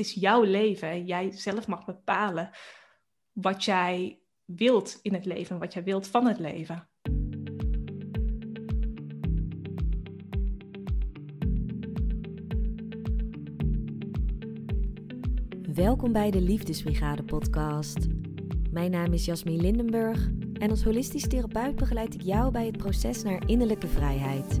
is jouw leven en jij zelf mag bepalen wat jij wilt in het leven, wat jij wilt van het leven. Welkom bij de Liefdesbrigade podcast. Mijn naam is Jasmine Lindenburg en als holistisch therapeut begeleid ik jou bij het proces naar innerlijke vrijheid.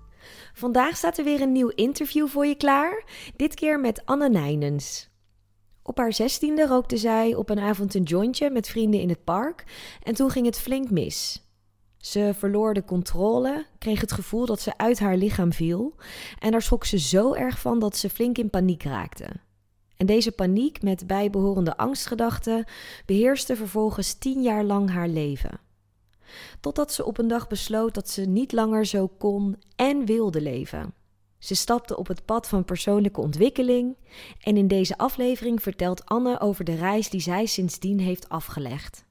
Vandaag staat er weer een nieuw interview voor je klaar, dit keer met Anne Nijnens. Op haar zestiende rookte zij op een avond een jointje met vrienden in het park en toen ging het flink mis. Ze verloor de controle, kreeg het gevoel dat ze uit haar lichaam viel en daar schrok ze zo erg van dat ze flink in paniek raakte. En deze paniek met bijbehorende angstgedachten beheerste vervolgens tien jaar lang haar leven. Totdat ze op een dag besloot dat ze niet langer zo kon en wilde leven. Ze stapte op het pad van persoonlijke ontwikkeling en in deze aflevering vertelt Anne over de reis die zij sindsdien heeft afgelegd.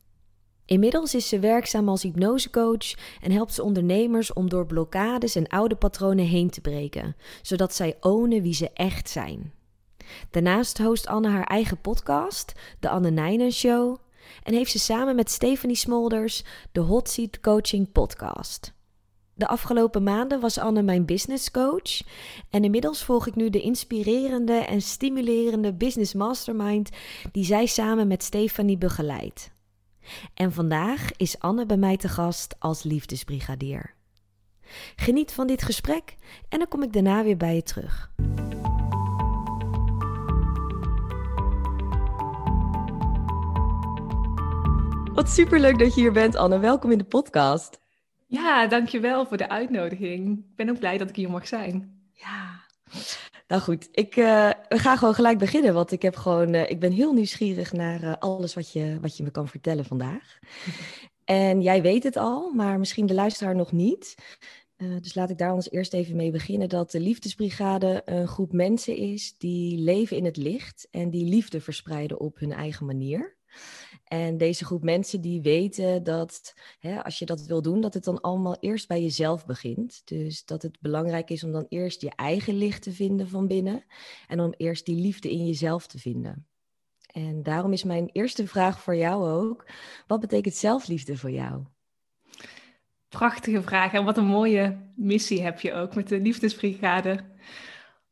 Inmiddels is ze werkzaam als hypnosecoach en helpt ze ondernemers om door blokkades en oude patronen heen te breken, zodat zij ownen wie ze echt zijn. Daarnaast host Anne haar eigen podcast, de Anne Nijnen Show, en heeft ze samen met Stephanie Smolders de Hot Seat Coaching Podcast. De afgelopen maanden was Anne mijn business coach en inmiddels volg ik nu de inspirerende en stimulerende business mastermind die zij samen met Stephanie begeleidt. En vandaag is Anne bij mij te gast als liefdesbrigadier. Geniet van dit gesprek en dan kom ik daarna weer bij je terug. Wat superleuk dat je hier bent, Anne. Welkom in de podcast. Ja, dankjewel voor de uitnodiging. Ik ben ook blij dat ik hier mag zijn. Ja, nou goed. Ik uh, we gaan gewoon gelijk beginnen, want ik, heb gewoon, uh, ik ben heel nieuwsgierig naar uh, alles wat je, wat je me kan vertellen vandaag. En jij weet het al, maar misschien de luisteraar nog niet. dus laat ik daar ons eerst even mee beginnen. Dat de Liefdesbrigade een groep mensen is die leven in het licht en die liefde verspreiden op hun eigen manier. En deze groep mensen die weten dat hè, als je dat wil doen, dat het dan allemaal eerst bij jezelf begint. Dus dat het belangrijk is om dan eerst je eigen licht te vinden van binnen en om eerst die liefde in jezelf te vinden. En daarom is mijn eerste vraag voor jou ook: wat betekent zelfliefde voor jou? Prachtige vraag en wat een mooie missie heb je ook met de Liefdesbrigade.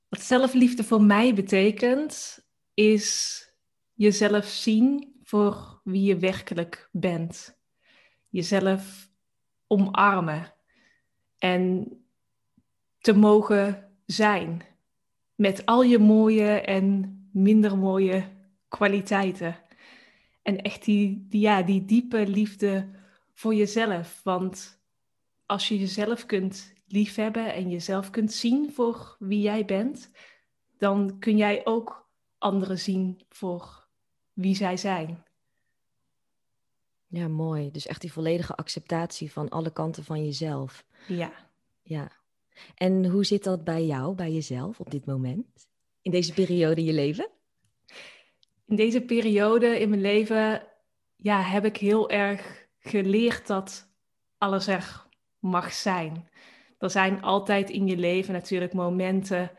Wat zelfliefde voor mij betekent, is jezelf zien voor wie je werkelijk bent. Jezelf omarmen en te mogen zijn met al je mooie en minder mooie kwaliteiten. En echt die, ja, die diepe liefde voor jezelf. Want als je jezelf kunt liefhebben en jezelf kunt zien voor wie jij bent, dan kun jij ook anderen zien voor wie zij zijn. Ja, mooi. Dus echt die volledige acceptatie van alle kanten van jezelf. Ja. Ja. En hoe zit dat bij jou, bij jezelf op dit moment? In deze periode in je leven? In deze periode in mijn leven ja, heb ik heel erg geleerd dat alles er mag zijn. Er zijn altijd in je leven natuurlijk momenten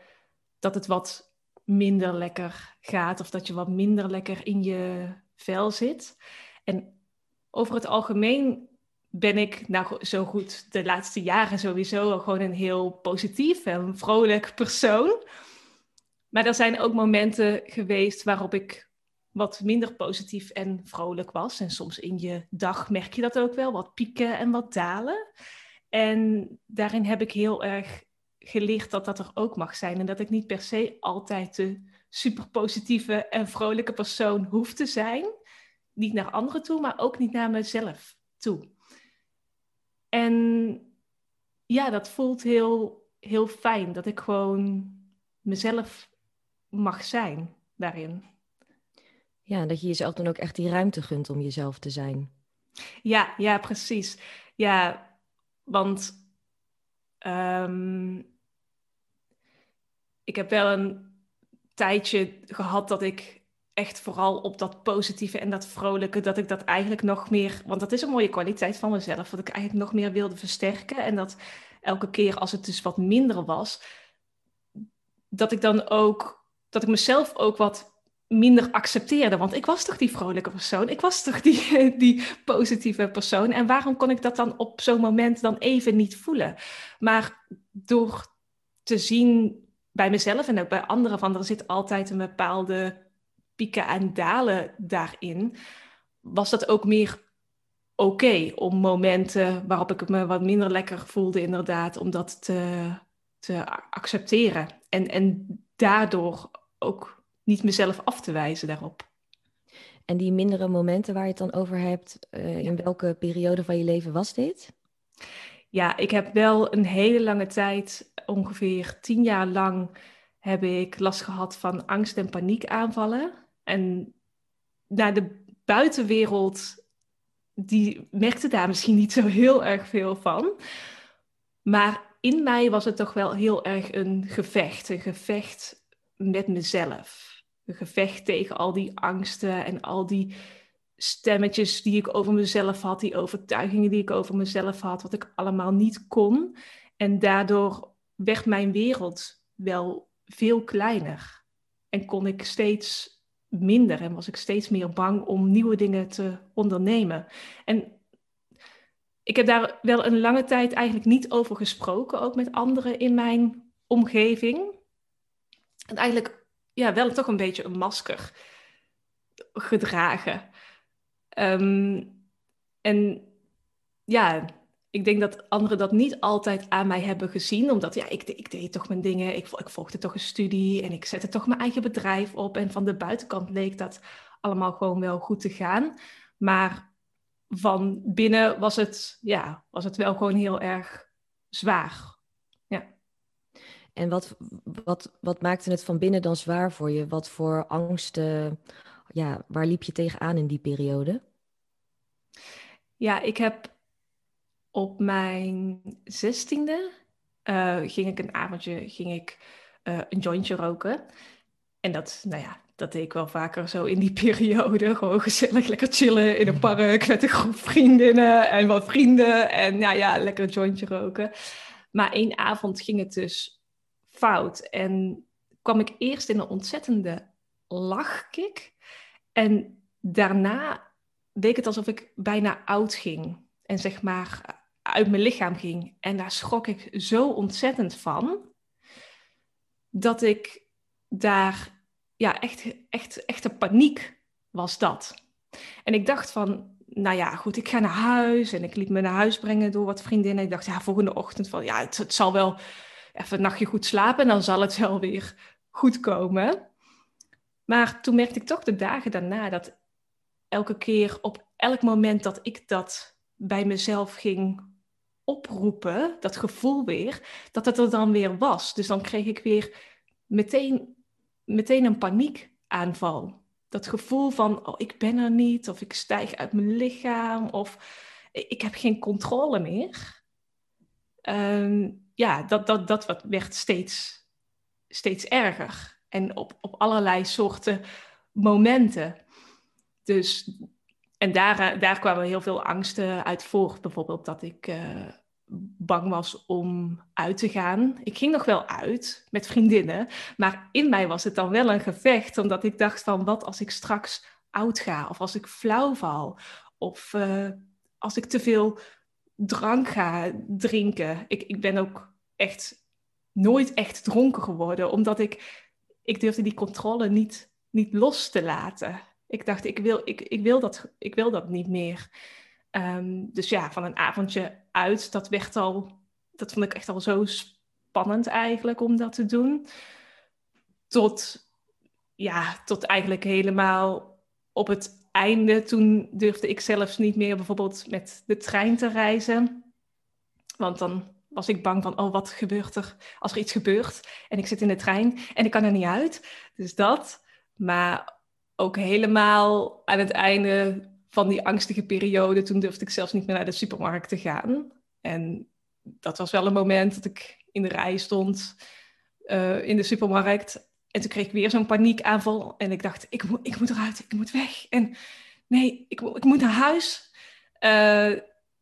dat het wat minder lekker gaat of dat je wat minder lekker in je vel zit. En over het algemeen ben ik nou zo goed de laatste jaren sowieso gewoon een heel positief en vrolijk persoon. Maar er zijn ook momenten geweest waarop ik wat minder positief en vrolijk was. En soms in je dag merk je dat ook wel, wat pieken en wat dalen. En daarin heb ik heel erg geleerd dat dat er ook mag zijn. En dat ik niet per se altijd de super positieve en vrolijke persoon hoef te zijn. Niet naar anderen toe, maar ook niet naar mezelf toe. En ja, dat voelt heel, heel fijn dat ik gewoon mezelf mag zijn daarin. Ja, dat je jezelf dan ook echt die ruimte gunt om jezelf te zijn. Ja, ja, precies. Ja, want ehm, ik heb wel een tijdje gehad dat ik echt vooral op dat positieve en dat vrolijke, dat ik dat eigenlijk nog meer, want dat is een mooie kwaliteit van mezelf, wat ik eigenlijk nog meer wilde versterken. En dat elke keer als het dus wat minder was, dat ik dan ook, dat ik mezelf ook wat minder accepteerde. Want ik was toch die vrolijke persoon? Ik was toch die, die positieve persoon? En waarom kon ik dat dan op zo'n moment dan even niet voelen? Maar door te zien bij mezelf en ook bij anderen van er zit altijd een bepaalde pieken en dalen daarin, was dat ook meer oké om momenten waarop ik me wat minder lekker voelde, inderdaad, om dat te, te accepteren. En, en daardoor ook niet mezelf af te wijzen daarop. En die mindere momenten waar je het dan over hebt, uh, in welke periode van je leven was dit? Ja, ik heb wel een hele lange tijd, ongeveer tien jaar lang, heb ik last gehad van angst- en paniekaanvallen. En naar de buitenwereld, die merkte daar misschien niet zo heel erg veel van. Maar in mij was het toch wel heel erg een gevecht. Een gevecht met mezelf. Een gevecht tegen al die angsten en al die stemmetjes die ik over mezelf had, die overtuigingen die ik over mezelf had, wat ik allemaal niet kon. En daardoor werd mijn wereld wel veel kleiner. En kon ik steeds minder en was ik steeds meer bang om nieuwe dingen te ondernemen. En ik heb daar wel een lange tijd eigenlijk niet over gesproken, ook met anderen in mijn omgeving. En eigenlijk ja, wel toch een beetje een masker gedragen. Ehm, en ja, ik denk dat anderen dat niet altijd aan mij hebben gezien, omdat ja, ik, ik deed toch mijn dingen, ik, ik volgde toch een studie en ik zette toch mijn eigen bedrijf op. En van de buitenkant leek dat allemaal gewoon wel goed te gaan. Maar van binnen was het, ja, was het wel gewoon heel erg zwaar. Ja. En wat, wat, wat maakte het van binnen dan zwaar voor je? Wat voor angsten, ja, waar liep je tegenaan in die periode? Ja, ik heb op mijn zestiende uh, ging ik een avondje ging ik, uh, een jointje roken. En dat, nou ja, dat deed ik wel vaker zo in die periode. Gewoon gezellig lekker chillen in een mhm. park met een groep vriendinnen en wat vrienden. En nou ja, lekker een jointje roken. Maar één avond ging het dus fout. En kwam ik eerst in een ontzettende lachkick. En daarna deed het alsof ik bijna oud ging. En zeg maar uit mijn lichaam ging. En daar schrok ik zo ontzettend van, dat ik daar, ja, echt, echt, echte paniek was dat. En ik dacht van, nou ja, goed, ik ga naar huis. En ik liet me naar huis brengen door wat vriendinnen. Ik dacht, ja, volgende ochtend van, ja, het, zal wel even een nachtje goed slapen. En dan zal het wel weer goed komen. Maar toen merkte ik toch de dagen daarna dat elke keer op elk moment dat ik dat bij mezelf ging oproepen, dat gevoel weer, dat het er dan weer was. Dus dan kreeg ik weer meteen, meteen een paniekaanval. Dat gevoel van, oh, ik ben er niet, of ik stijg uit mijn lichaam, of ik heb geen controle meer. Ehm, ja, dat, dat, dat werd steeds, steeds erger. En op, op allerlei soorten momenten. Dus, en daar, daar kwamen heel veel angsten uit voort. Bijvoorbeeld dat ik uh, bang was om uit te gaan. Ik ging nog wel uit met vriendinnen, maar in mij was het dan wel een gevecht, omdat ik dacht van wat als ik straks oud ga, of als ik flauw val, of uh, als ik te veel drank ga drinken. Ik, ik ben ook echt nooit echt dronken geworden, omdat ik, ik durfde die controle niet, niet los te laten. Ik dacht, ik wil, ik, ik, wil dat, ik wil dat niet meer. Um, dus ja, van een avondje uit, dat werd al, dat vond ik echt al zo spannend eigenlijk om dat te doen. Tot, ja, tot eigenlijk helemaal op het einde, toen durfde ik zelfs niet meer bijvoorbeeld met de trein te reizen. Want dan was ik bang van, oh, wat gebeurt er als er iets gebeurt en ik zit in de trein en ik kan er niet uit. Dus dat. Maar ook helemaal aan het einde van die angstige periode, toen durfde ik zelfs niet meer naar de supermarkt te gaan. En dat was wel een moment dat ik in de rij stond uh, in de supermarkt. En toen kreeg ik weer zo'n paniekaanval. En ik dacht, ik moet, ik moet eruit, ik moet weg. En nee, ik, ik moet naar huis. Uh,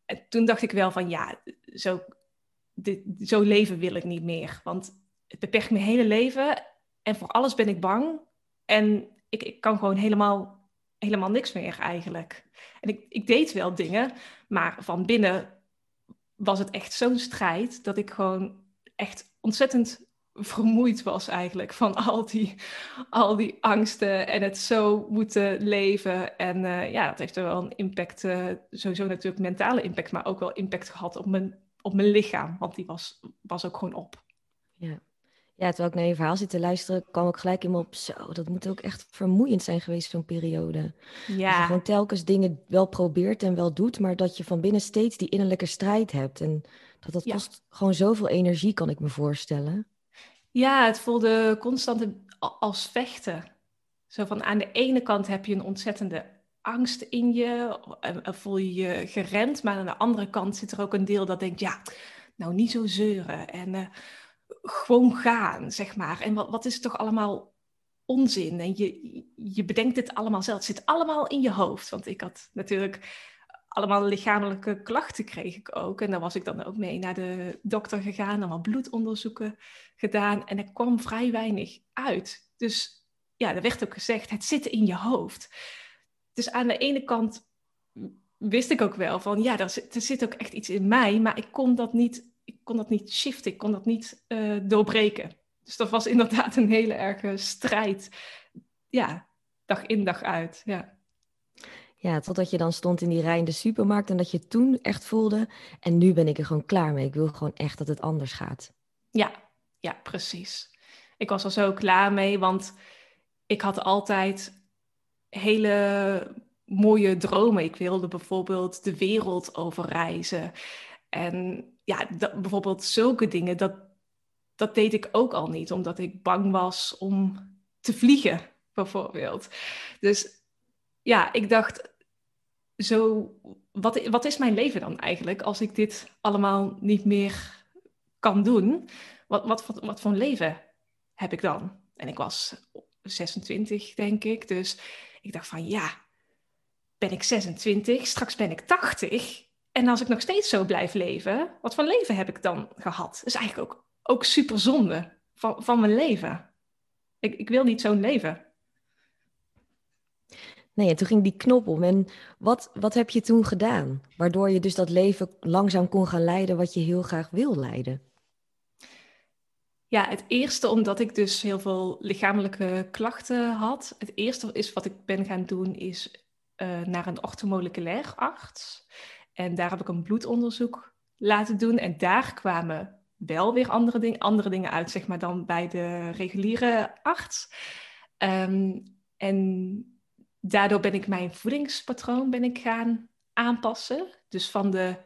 en toen dacht ik wel van, ja, zo, dit, zo leven wil ik niet meer. Want het beperkt mijn hele leven. En voor alles ben ik bang. En ik, ik kan gewoon helemaal, helemaal niks meer eigenlijk. En ik, ik deed wel dingen, maar van binnen was het echt zo'n strijd dat ik gewoon echt ontzettend vermoeid was eigenlijk van al die, al die angsten en het zo moeten leven. En uh, ja, dat heeft er wel een impact, uh, sowieso natuurlijk mentale impact, maar ook wel impact gehad op mijn, op mijn lichaam, want die was, was ook gewoon op. Ja. Ja, terwijl ik naar je verhaal zit te luisteren, kwam ik gelijk in me op. Zo, dat moet ook echt vermoeiend zijn geweest, zo'n periode. Ja. Dat je gewoon telkens dingen wel probeert en wel doet, maar dat je van binnen steeds die innerlijke strijd hebt. En dat dat kost gewoon zoveel energie, kan ik me voorstellen. Ja, het voelde constant als vechten. Zo van aan de ene kant heb je een ontzettende angst in je, en voel je je gerend, maar aan de andere kant zit er ook een deel dat denkt, ja, nou niet zo zeuren en uh, gewoon gaan, zeg maar. En wat, wat is toch allemaal onzin? En je, je bedenkt het allemaal zelf. Het zit allemaal in je hoofd. Want ik had natuurlijk allemaal lichamelijke klachten kreeg ik ook. En daar was ik dan ook mee naar de dokter gegaan, allemaal bloedonderzoeken gedaan. En er kwam vrij weinig uit. Dus ja, er werd ook gezegd, het zit in je hoofd. Dus aan de ene kant wist ik ook wel van, ja, er zit, er zit ook echt iets in mij, maar ik kon dat niet ik kon dat niet shiften, ik kon dat niet uh, doorbreken. Dus dat was inderdaad een hele erge strijd. Ja, dag in, dag uit. Ja. Ja, totdat je dan stond in die rij in de supermarkt en dat je toen echt voelde, en nu ben ik er gewoon klaar mee. Ik wil gewoon echt dat het anders gaat. Ja, ja, precies. Ik was er zo klaar mee, want ik had altijd hele mooie dromen. Ik wilde bijvoorbeeld de wereld overreizen. En ja, dat, bijvoorbeeld zulke dingen, dat, dat deed ik ook al niet, omdat ik bang was om te vliegen, bijvoorbeeld. Dus ja, ik dacht, zo, wat, wat is mijn leven dan eigenlijk als ik dit allemaal niet meer kan doen? Wat, wat, wat, wat voor leven heb ik dan? En ik was 26, denk ik. Dus ik dacht van ja, ben ik 26, straks ben ik 80. En als ik nog steeds zo blijf leven, wat voor leven heb ik dan gehad? Dat is eigenlijk ook, ook super zonde van, van mijn leven. Ik, ik wil niet zo'n leven. Nee, en toen ging die knop om. En wat, wat heb je toen gedaan? Waardoor je dus dat leven langzaam kon gaan leiden wat je heel graag wil leiden. Ja, het eerste omdat ik dus heel veel lichamelijke klachten had. Het eerste is wat ik ben gaan doen is uh, naar een orthomoleculair arts. En daar heb ik een bloedonderzoek laten doen. En daar kwamen wel weer andere, ding, andere dingen uit, zeg maar, dan bij de reguliere arts. Um, en daardoor ben ik mijn voedingspatroon ben ik gaan aanpassen. Dus van de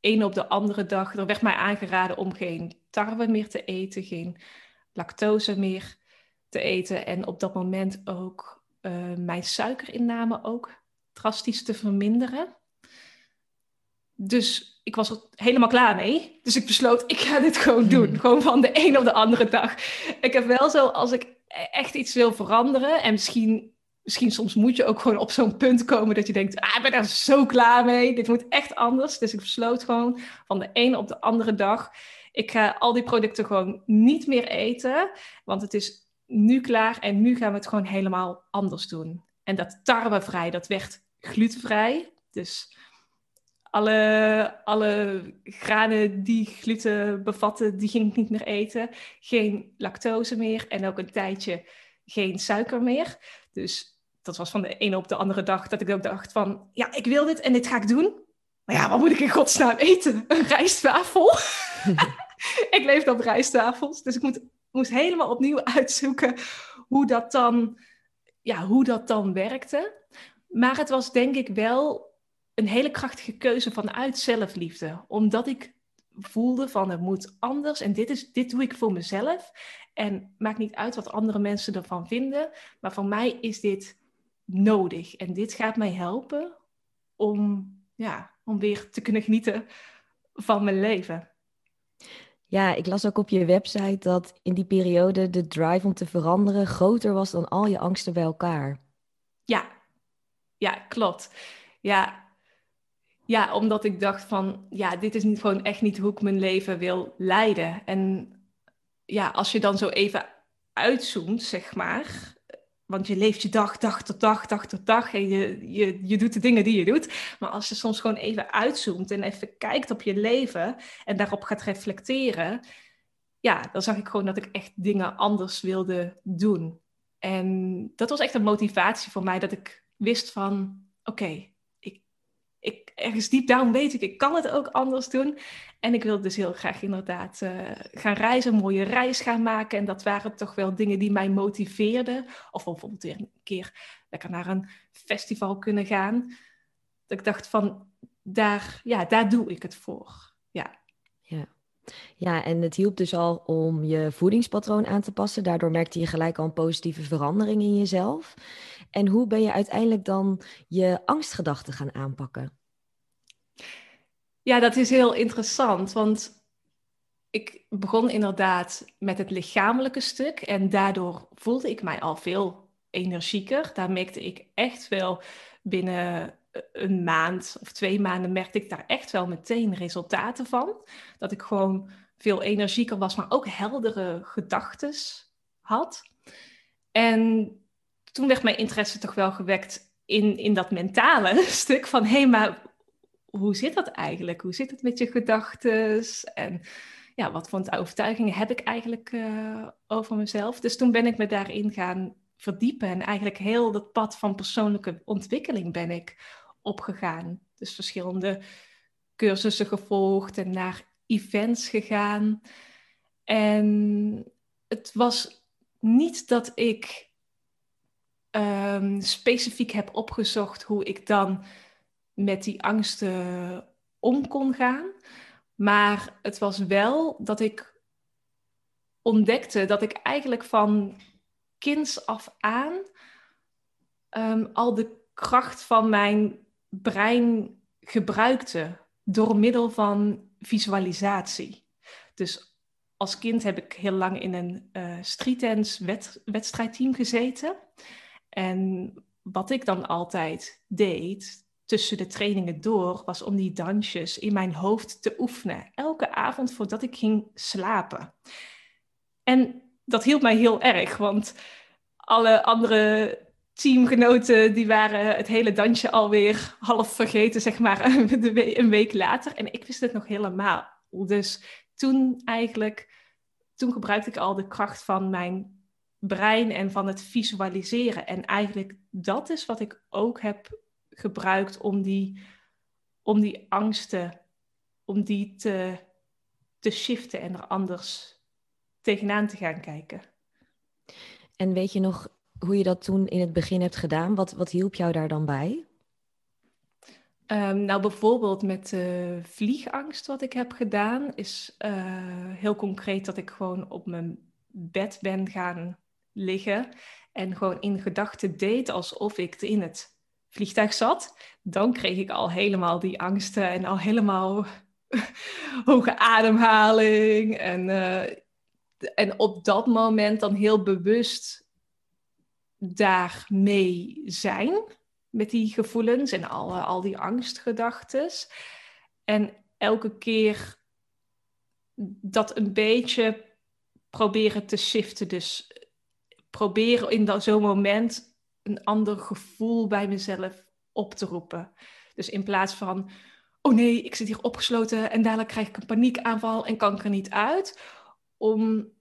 ene op de andere dag, er werd mij aangeraden om geen tarwe meer te eten, geen lactose meer te eten. En op dat moment ook uh, mijn suikerinname ook drastisch te verminderen. Dus ik was er helemaal klaar mee. Dus ik besloot, ik ga dit gewoon doen. Hmm. Gewoon van de een op de andere dag. Ik heb wel zo, als ik echt iets wil veranderen... en misschien, misschien soms moet je ook gewoon op zo'n punt komen... dat je denkt, ah, ik ben er zo klaar mee. Dit moet echt anders. Dus ik besloot gewoon van de ene op de andere dag... ik ga al die producten gewoon niet meer eten. Want het is nu klaar en nu gaan we het gewoon helemaal anders doen. En dat tarwevrij, dat werd glutenvrij. Dus alle, alle granen die gluten bevatten, die ging ik niet meer eten. Geen lactose meer en ook een tijdje geen suiker meer. Dus dat was van de ene op de andere dag dat ik ook dacht van... Ja, ik wil dit en dit ga ik doen. Maar ja, wat moet ik in godsnaam eten? Een rijstwafel? ik leefde op rijstwafels, dus ik moet, moest helemaal opnieuw uitzoeken hoe dat dan, ja, hoe dat dan werkte. Maar het was denk ik wel een hele krachtige keuze vanuit zelfliefde. Omdat ik voelde van het moet anders en dit, is, dit doe ik voor mezelf. En maakt niet uit wat andere mensen ervan vinden. Maar voor mij is dit nodig. En dit gaat mij helpen om, ja, om weer te kunnen genieten van mijn leven. Ja, ik las ook op je website dat in die periode de drive om te veranderen groter was dan al je angsten bij elkaar. Ja, ja, klopt. Ja, ja, omdat ik dacht van, ja, dit is niet, gewoon echt niet hoe ik mijn leven wil leiden. En ja, als je dan zo even uitzoomt, zeg maar, want je leeft je dag, dag tot dag, dag tot dag. En je, je, je doet de dingen die je doet. Maar als je soms gewoon even uitzoomt en even kijkt op je leven en daarop gaat reflecteren. Ja, dan zag ik gewoon dat ik echt dingen anders wilde doen. En dat was echt een motivatie voor mij dat ik wist van oké, ik, ergens diep down weet ik, ik kan het ook anders doen. En ik wilde dus heel graag inderdaad uh, gaan reizen, een mooie reis gaan maken. En dat waren toch wel dingen die mij motiveerden. Of bijvoorbeeld weer een keer lekker naar een festival kunnen gaan. Dat ik dacht van, daar, ja, daar doe ik het voor. Ja. ja. Ja, en het hielp dus al om je voedingspatroon aan te passen. Daardoor merkte je gelijk al een positieve verandering in jezelf. En hoe ben je uiteindelijk dan je angstgedachten gaan aanpakken? Ja, dat is heel interessant, want ik begon inderdaad met het lichamelijke stuk en daardoor voelde ik mij al veel energieker. Daar merkte ik echt wel binnen een maand of twee maanden merkte ik daar echt wel meteen resultaten van. Dat ik gewoon veel energieker was, maar ook heldere gedachten had. En toen werd mijn interesse toch wel gewekt in, in dat mentale stuk van hé, hey, maar hoe zit dat eigenlijk? Hoe zit het met je gedachten? En ja, wat voor overtuigingen heb ik eigenlijk uh, over mezelf? Dus toen ben ik me daarin gaan verdiepen en eigenlijk heel dat pad van persoonlijke ontwikkeling ben ik opgegaan. Dus verschillende cursussen gevolgd en naar events gegaan. En het was niet dat ik um, specifiek heb opgezocht hoe ik dan met die angsten om kon gaan. Maar het was wel dat ik ontdekte dat ik eigenlijk van kinds af aan um, al de kracht van mijn brein gebruikte door middel van visualisatie. Dus als kind heb ik heel lang in een uh, streetdance wed wedstrijdteam gezeten. En wat ik dan altijd deed, tussen de trainingen door was om die dansjes in mijn hoofd te oefenen. Elke avond voordat ik ging slapen. En dat hielp mij heel erg, want alle andere teamgenoten die waren het hele dansje alweer half vergeten, zeg maar, een week later. En ik wist het nog helemaal. Dus toen eigenlijk, toen gebruikte ik al de kracht van mijn brein en van het visualiseren. En eigenlijk dat is wat ik ook heb gebruikt om die, om die angsten, om die te, te shiften en er anders tegenaan te gaan kijken. En weet je nog hoe je dat toen in het begin hebt gedaan? Wat, wat hielp jou daar dan bij? Um, nou, bijvoorbeeld met de vliegangst wat ik heb gedaan, is uh, heel concreet dat ik gewoon op mijn bed ben gaan liggen en gewoon in gedachten deed alsof ik in het vliegtuig zat, dan kreeg ik al helemaal die angsten en al helemaal hoge ademhaling. En, uh, en op dat moment dan heel bewust daarmee zijn met die gevoelens en al, al die angstgedachten. En elke keer dat een beetje proberen te shiften. Dus proberen in zo'n moment een ander gevoel bij mezelf op te roepen. Dus in plaats van, oh nee, ik zit hier opgesloten en dadelijk krijg ik een paniekaanval en kan ik er niet uit. Om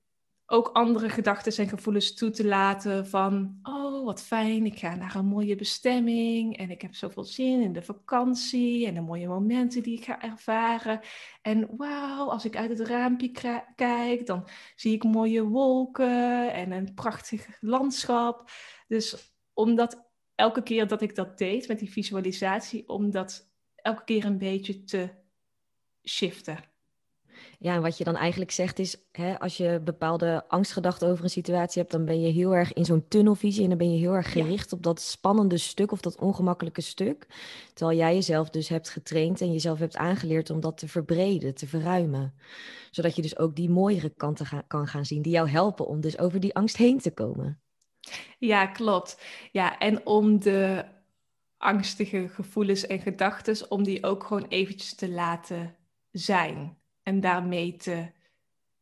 ook andere gedachten en gevoelens toe te laten van, oh wat fijn, ik ga naar een mooie bestemming en ik heb zoveel zin in de vakantie en de mooie momenten die ik ga ervaren. En wauw, als ik uit het raampje kijk, dan zie ik mooie wolken en een prachtig landschap. Dus omdat elke keer dat ik dat deed met die visualisatie, om dat elke keer een beetje te shiften. Ja, en wat je dan eigenlijk zegt is, hè, als je bepaalde angstgedachten over een situatie hebt, dan ben je heel erg in zo'n tunnelvisie en dan ben je heel erg gericht op dat spannende stuk of dat ongemakkelijke stuk. Terwijl jij jezelf dus hebt getraind en jezelf hebt aangeleerd om dat te verbreden, te verruimen. Zodat je dus ook die mooiere kanten kan gaan zien, die jou helpen om dus over die angst heen te komen. Ja, klopt. Ja, en om de angstige gevoelens en gedachten, om die ook gewoon eventjes te laten zijn en daarmee te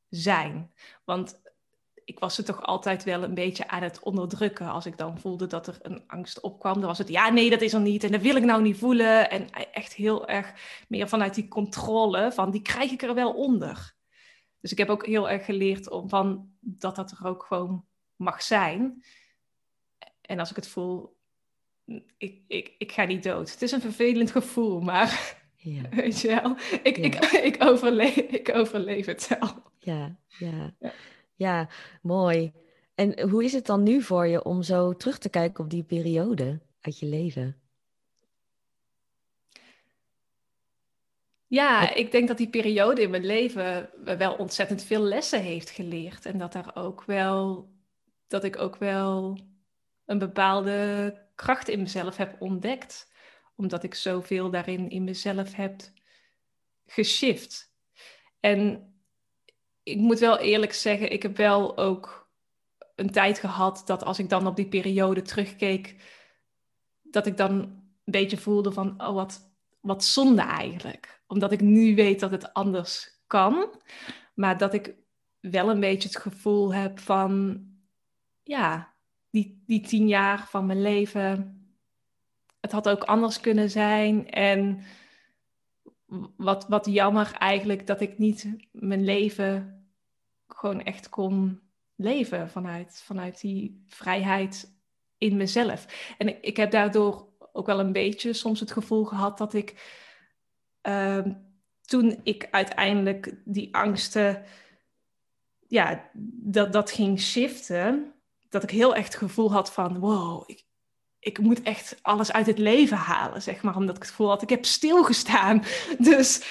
zijn. Want ik was ze toch altijd wel een beetje aan het onderdrukken. Als ik dan voelde dat er een angst opkwam, dan was het ja, nee, dat is er niet en dat wil ik nou niet voelen. En echt heel erg meer vanuit die controle van die krijg ik er wel onder. Dus ik heb ook heel erg geleerd om van dat dat er ook gewoon mag zijn. En als ik het voel, ik, ik, ik ga niet dood. Het is een vervelend gevoel, maar ja. weet je wel, ik, ik, ik, overleef, ik overleef het wel. Ja, ja, ja, ja. mooi. En hoe is het dan nu voor je om zo terug te kijken op die periode uit je leven? Ja, ik denk dat die periode in mijn leven wel ontzettend veel lessen heeft geleerd. En dat, daar ook wel, dat ik ook wel een bepaalde kracht in mezelf heb ontdekt. Omdat ik zoveel daarin in mezelf heb geshift. En ik moet wel eerlijk zeggen, ik heb wel ook een tijd gehad dat als ik dan op die periode terugkeek, dat ik dan een beetje voelde van, oh wat, wat zonde eigenlijk. Omdat ik nu weet dat het anders kan, maar dat ik wel een beetje het gevoel heb van, ja, die, die tien jaar van mijn leven. Het had ook anders kunnen zijn. En wat, wat jammer eigenlijk dat ik niet mijn leven gewoon echt kon leven vanuit, vanuit die vrijheid in mezelf. En ik, heb daardoor ook wel een beetje soms het gevoel gehad dat ik ehm, toen ik uiteindelijk die angsten, ja, dat, dat ging shiften, dat ik heel echt gevoel had van, wow, ik, ik moet echt alles uit het leven halen, zeg maar. Omdat ik het gevoel had, ik heb stilgestaan. Dus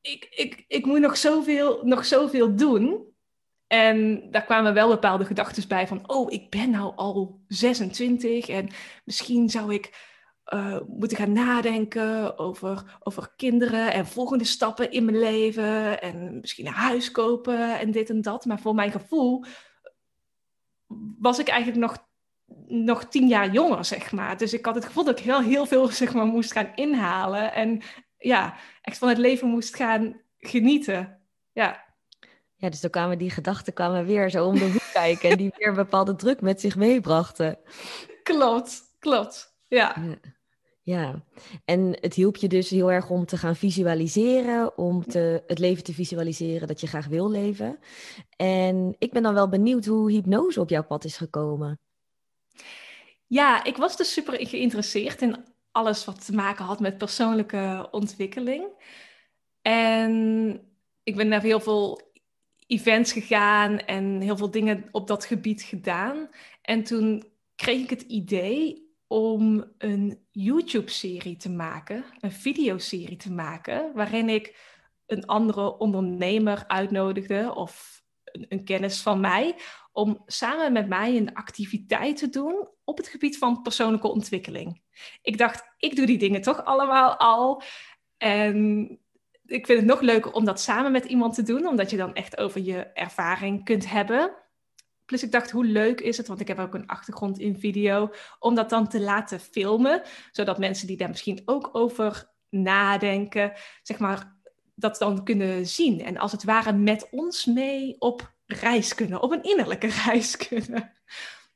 ik, ik, ik moet nog zoveel, nog zoveel doen. En daar kwamen wel bepaalde gedachten bij van, oh, ik ben nou al 26 en misschien zou ik uh, moeten gaan nadenken over, over kinderen en volgende stappen in mijn leven en misschien een huis kopen en dit en dat. Maar voor mijn gevoel was ik eigenlijk nog, nog tien jaar jonger, zeg maar. Dus ik had het gevoel dat ik heel, heel veel zeg maar, moest gaan inhalen. En ja, echt van het leven moest gaan genieten. Ja. Ja, dus dan kwamen die gedachten kwamen weer zo om de hoek kijken en die weer een bepaalde druk met zich meebrachten. Klopt, klopt. ja. Ja, en het hielp je dus heel erg om te gaan visualiseren, om te, het leven te visualiseren dat je graag wil leven. En ik ben dan wel benieuwd hoe hypnose op jouw pad is gekomen. Ja, ik was dus super geïnteresseerd in alles wat te maken had met persoonlijke ontwikkeling. En ik ben naar heel veel events gegaan en heel veel dingen op dat gebied gedaan. En toen kreeg ik het idee om een YouTube-serie te maken, een videoserie te maken, waarin ik een andere ondernemer uitnodigde of een, kennis van mij, om samen met mij een activiteit te doen op het gebied van persoonlijke ontwikkeling. Ik dacht, ik doe die dingen toch allemaal al. En ik vind het nog leuker om dat samen met iemand te doen, omdat je dan echt over je ervaring kunt hebben. Plus ik dacht, hoe leuk is het, want ik heb ook een achtergrond in video, om dat dan te laten filmen, zodat mensen die daar misschien ook over nadenken, zeg maar, dat dan kunnen zien. En als het ware met ons mee op reis kunnen, op een innerlijke reis kunnen.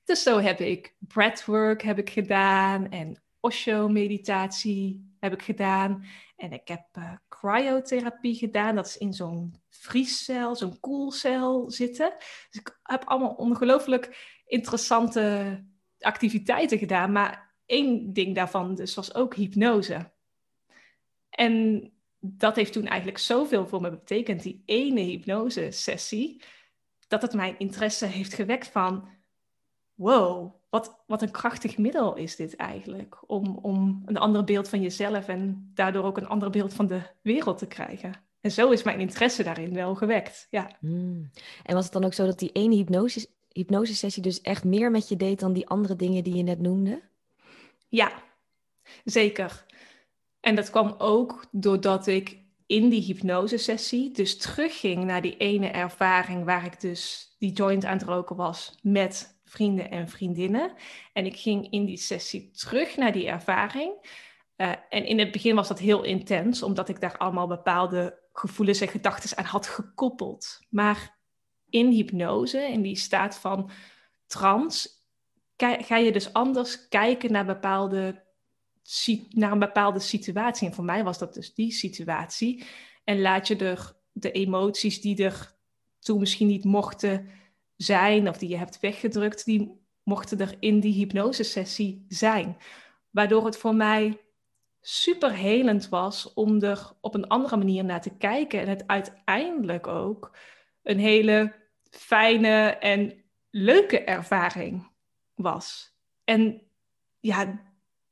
Dus zo heb ik breathwork heb ik gedaan en Osho-meditatie heb ik gedaan. En ik heb uh, cryotherapie gedaan. Dat is in zo'n vriescel, zo'n koelcel zitten. Dus ik heb allemaal ongelooflijk interessante activiteiten gedaan. Maar één ding daarvan dus was ook hypnose. En dat heeft toen eigenlijk zoveel voor me betekend, die ene hypnose-sessie, dat het mijn interesse heeft gewekt van, wow, wat, wat een krachtig middel is dit eigenlijk, om, om een ander beeld van jezelf en daardoor ook een ander beeld van de wereld te krijgen. En zo is mijn interesse daarin wel gewekt. Ja. Hmm. En was het dan ook zo dat die ene hypnose, hypnosesessie dus echt meer met je deed dan die andere dingen die je net noemde? Ja, zeker. En dat kwam ook doordat ik in die hypnosesessie dus terugging naar die ene ervaring waar ik dus die joint aan het roken was met vrienden en vriendinnen. En ik ging in die sessie terug naar die ervaring. Uh, en in het begin was dat heel intens, omdat ik daar allemaal bepaalde gevoelens en gedachten aan had gekoppeld. Maar in hypnose, in die staat van trance, ga je dus anders kijken naar, bepaalde, naar een bepaalde situatie. En voor mij was dat dus die situatie. En laat je er de emoties die er toen misschien niet mochten zijn, of die je hebt weggedrukt, die mochten er in die hypnosesessie zijn. Waardoor het voor mij super helend was om er op een andere manier naar te kijken. En het uiteindelijk ook een hele fijne en leuke ervaring was. En ja,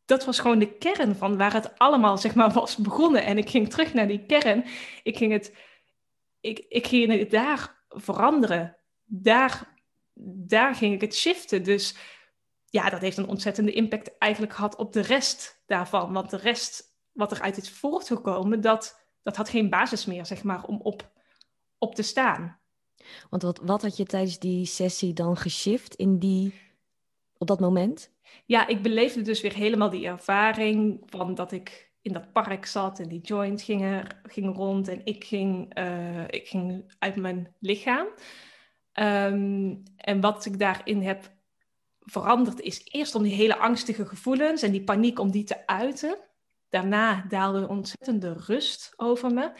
dat was gewoon de kern van waar het allemaal zeg maar was begonnen. En ik ging terug naar die kern. Ik ging het, ik, ik ging het daar veranderen. Daar, daar ging ik het shiften. Dus ja, dat heeft een ontzettende impact eigenlijk gehad op de rest daarvan. Want de rest wat er uit is voortgekomen, dat, dat had geen basis meer, zeg maar, om op, op te staan. Want wat, wat had je tijdens die sessie dan geshift in die, op dat moment? Ja, ik beleefde dus weer helemaal die ervaring van dat ik in dat park zat en die joint ging, ging rond en ik ging, uh, ik ging uit mijn lichaam. Um, en wat ik daarin heb veranderd is eerst om die hele angstige gevoelens en die paniek om die te uiten. Daarna daalde ontzettende rust over me.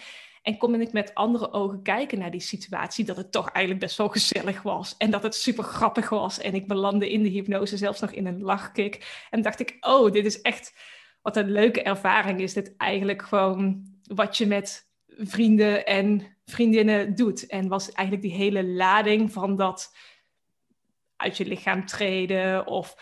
En kon ik met andere ogen kijken naar die situatie, dat het toch eigenlijk best wel gezellig was. En dat het super grappig was. En ik belandde in de hypnose zelfs nog in een lachkick. En dacht ik, oh, dit is echt, wat een leuke ervaring is dit eigenlijk gewoon wat je met vrienden en vriendinnen doet. En was eigenlijk die hele lading van dat uit je lichaam treden of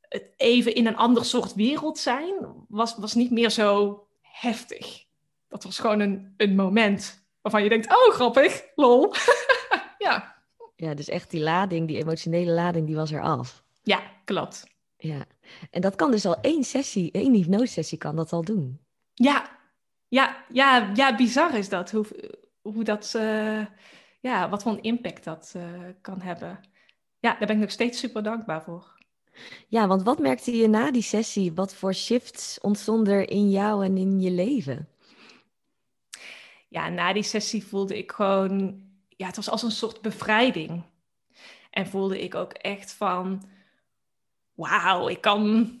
het even in een ander soort wereld zijn, was, was niet meer zo heftig. Dat was gewoon een, een moment waarvan je denkt, oh grappig, lol. ja. Ja, dus echt die lading, die emotionele lading, die was er af. Ja, klopt. Ja, en dat kan dus al één sessie, één hypnosesessie kan dat al doen. Ja, ja, ja, ja bizar is dat. Hoe, hoe dat, uh, ja, wat voor een impact dat uh, kan hebben ja, daar ben ik nog steeds super dankbaar voor. Ja, want wat merkte je na die sessie? Wat voor shifts ontstonden er in jou en in je leven? Ja, na die sessie voelde ik gewoon, ja, het was als een soort bevrijding. En voelde ik ook echt van, wauw, ik kan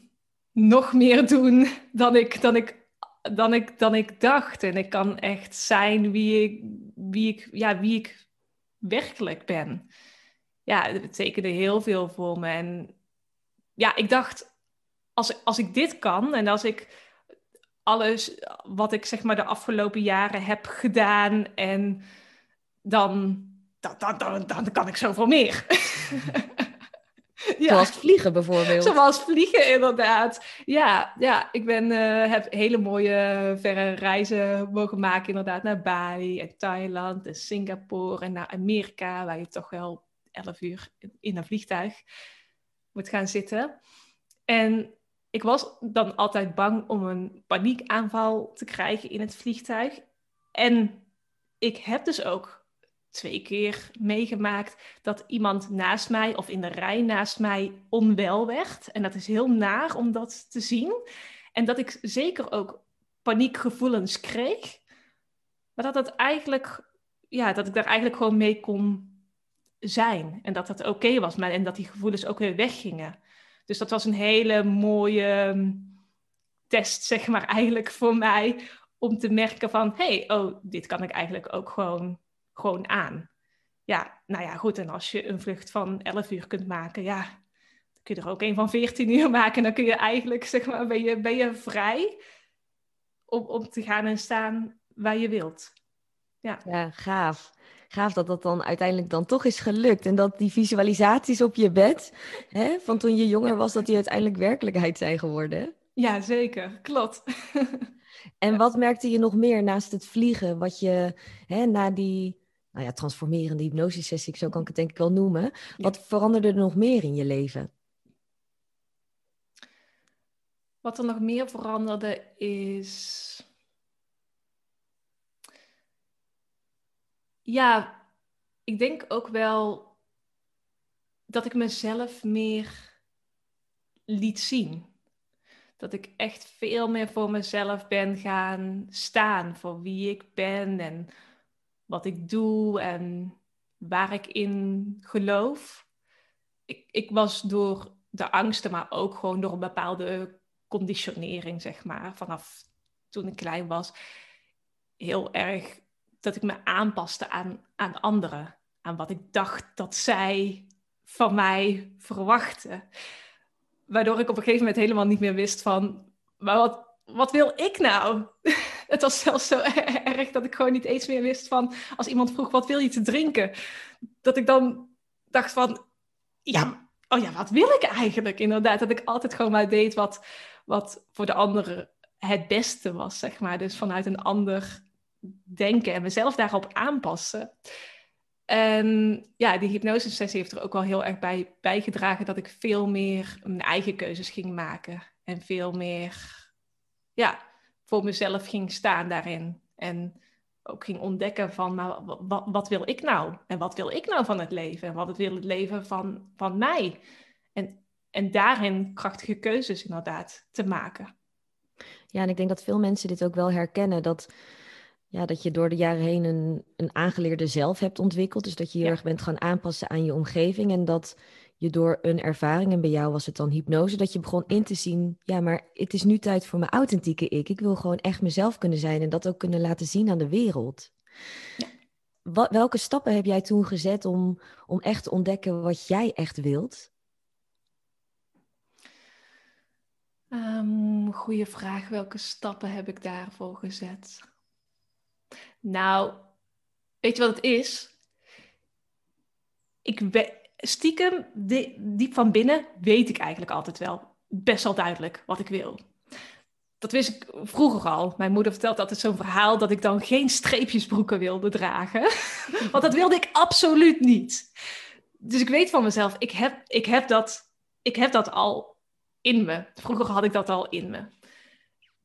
nog meer doen dan ik, dan ik, dan ik, dan ik dacht. En ik kan echt zijn wie ik, wie ik, ja, wie ik werkelijk ben ja, het betekende heel veel voor me. En ja, ik dacht, als, als ik dit kan en als ik alles wat ik zeg maar de afgelopen jaren heb gedaan en dan, dan, dan, dan, dan kan ik zoveel meer. ja. Zoals vliegen bijvoorbeeld. Zoals vliegen, inderdaad. Ja, ja ik ben, uh, heb hele mooie verre reizen mogen maken, inderdaad, naar Bali en Thailand en Singapore en naar Amerika, waar je toch wel 11 uur in een vliegtuig moet gaan zitten. En ik was dan altijd bang om een paniekaanval te krijgen in het vliegtuig. En ik heb dus ook twee keer meegemaakt dat iemand naast mij of in de rij naast mij onwel werd. En dat is heel naar om dat te zien. En dat ik zeker ook paniekgevoelens kreeg. Maar dat, dat, eigenlijk, ja, dat ik daar eigenlijk gewoon mee kon zijn. En dat dat oké was. Maar, en dat die gevoelens ook weer weggingen. Dus dat was een hele mooie mm, test, zeg maar, eigenlijk voor mij. Om te merken van, hé, hey, oh, dit kan ik eigenlijk ook gewoon, gewoon aan. Ja, nou ja, goed. En als je een vlucht van 11 uur kunt maken, ja, dan kun je er ook een van 14 uur maken. En dan kun je eigenlijk, zeg maar, ben je, ben je vrij om, om te gaan en staan waar je wilt. Ja, ja gaaf gaaf dat dat dan uiteindelijk dan toch is gelukt. En dat die visualisaties op je bed, hè, van toen je jonger was, dat die uiteindelijk werkelijkheid zijn geworden. Ja, zeker. Klopt. En wat merkte je nog meer naast het vliegen, wat je hè, na die nou ja, transformerende hypnosesessie, zo kan ik het denk ik wel noemen, wat veranderde er nog meer in je leven? Wat er nog meer veranderde is. Ja, ik denk ook wel dat ik mezelf meer liet zien. Dat ik echt veel meer voor mezelf ben gaan staan. Voor wie ik ben en wat ik doe en waar ik in geloof. Ik, ik was door de angsten, maar ook gewoon door een bepaalde conditionering, zeg maar, vanaf toen ik klein was, heel erg dat ik me aanpaste aan, aan anderen. Aan wat ik dacht dat zij van mij verwachten. Waardoor ik op een gegeven moment helemaal niet meer wist van, maar wat, wat wil ik nou? Het was zelfs zo erg dat ik gewoon niet eens meer wist van, als iemand vroeg, wat wil je te drinken? Dat ik dan dacht van, ja, oh ja, wat wil ik eigenlijk inderdaad? Dat ik altijd gewoon maar deed wat, wat voor de anderen het beste was, zeg maar. Dus vanuit een ander denken en mezelf daarop aanpassen. En ja, die hypnosesessie heeft er ook wel heel erg bij bijgedragen dat ik veel meer mijn eigen keuzes ging maken. En veel meer ja, voor mezelf ging staan daarin. En ook ging ontdekken van, maar wat, wat, wil ik nou? En wat wil ik nou van het leven? En wat wil het leven van, van mij? En, en daarin krachtige keuzes inderdaad te maken. Ja, en ik denk dat veel mensen dit ook wel herkennen. Dat ja, dat je door de jaren heen een, een aangeleerde zelf hebt ontwikkeld. Dus dat je heel erg bent gaan aanpassen aan je omgeving. En dat je door een ervaring, en bij jou was het dan hypnose, dat je begon in te zien, ja, maar het is nu tijd voor mijn authentieke ik. Ik wil gewoon echt mezelf kunnen zijn en dat ook kunnen laten zien aan de wereld. Ja. Wat, welke stappen heb jij toen gezet om, om echt te ontdekken wat jij echt wilt? Um, goeie vraag. Welke stappen heb ik daarvoor gezet? Nou, weet je wat het is? Ik stiekem, diep van binnen, weet ik eigenlijk altijd wel best wel duidelijk wat ik wil. Dat wist ik vroeger al. Mijn moeder vertelt altijd zo'n verhaal dat ik dan geen streepjesbroeken wilde dragen. Want dat wilde ik absoluut niet. Dus ik weet van mezelf, ik heb, ik heb, dat, ik heb dat al in me. Vroeger had ik dat al in me.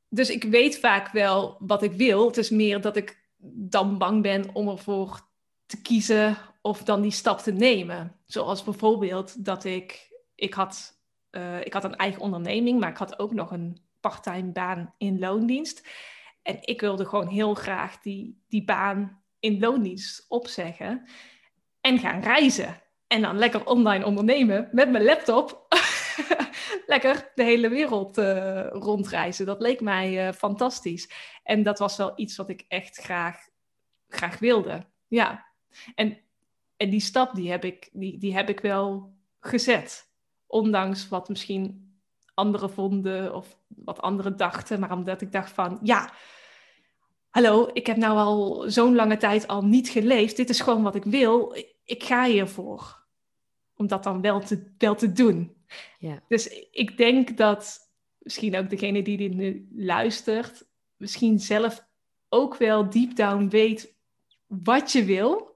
Dus ik weet vaak wel wat ik wil. Het is meer dat ik dan bang ben om ervoor te kiezen of dan die stap te nemen. Zoals bijvoorbeeld dat ik, ik had, uh, ik had een eigen onderneming, maar ik had ook nog een parttime baan in loondienst. En ik wilde gewoon heel graag die, die baan in loondienst opzeggen en gaan reizen. En dan lekker online ondernemen met mijn laptop. lekker de hele wereld uh, rondreizen. Dat leek mij uh, fantastisch. En dat was wel iets wat ik echt graag, graag wilde. Ja. En, en die stap, die heb, ik, die, die heb ik wel gezet. Ondanks wat misschien anderen vonden of wat anderen dachten. Maar omdat ik dacht van, ja, hallo, ik heb nou al zo'n lange tijd al niet geleefd. Dit is gewoon wat ik wil. Ik ga hiervoor. Om dat dan wel te, wel te doen. Ja. Dus ik denk dat misschien ook degene die dit nu luistert, misschien zelf ook wel deep down weet wat je wil.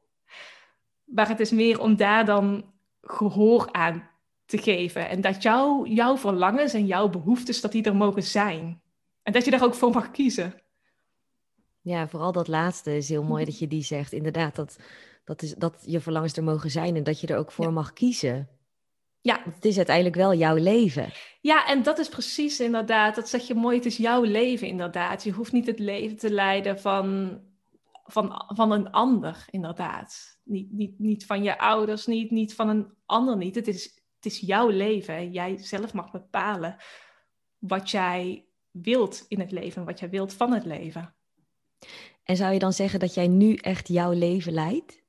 Maar het is meer om daar dan gehoor aan te geven. En dat jou, jouw verlangens en jouw behoeftes, dat die er mogen zijn. En dat je daar ook voor mag kiezen. Ja, vooral dat laatste is heel mooi dat je die zegt. Inderdaad, dat, dat, is, dat je verlangens er mogen zijn en dat je er ook voor mag kiezen. Ja. Het is uiteindelijk wel jouw leven. Ja, en dat is precies inderdaad, dat zeg je mooi, het is jouw leven inderdaad. Je hoeft niet het leven te leiden van, van, van een ander inderdaad. Niet, niet, niet van je ouders, niet, niet van een ander niet. Het is, het is jouw leven. Jij zelf mag bepalen wat jij wilt in het leven, wat jij wilt van het leven. En zou je dan zeggen dat jij nu echt jouw leven leidt?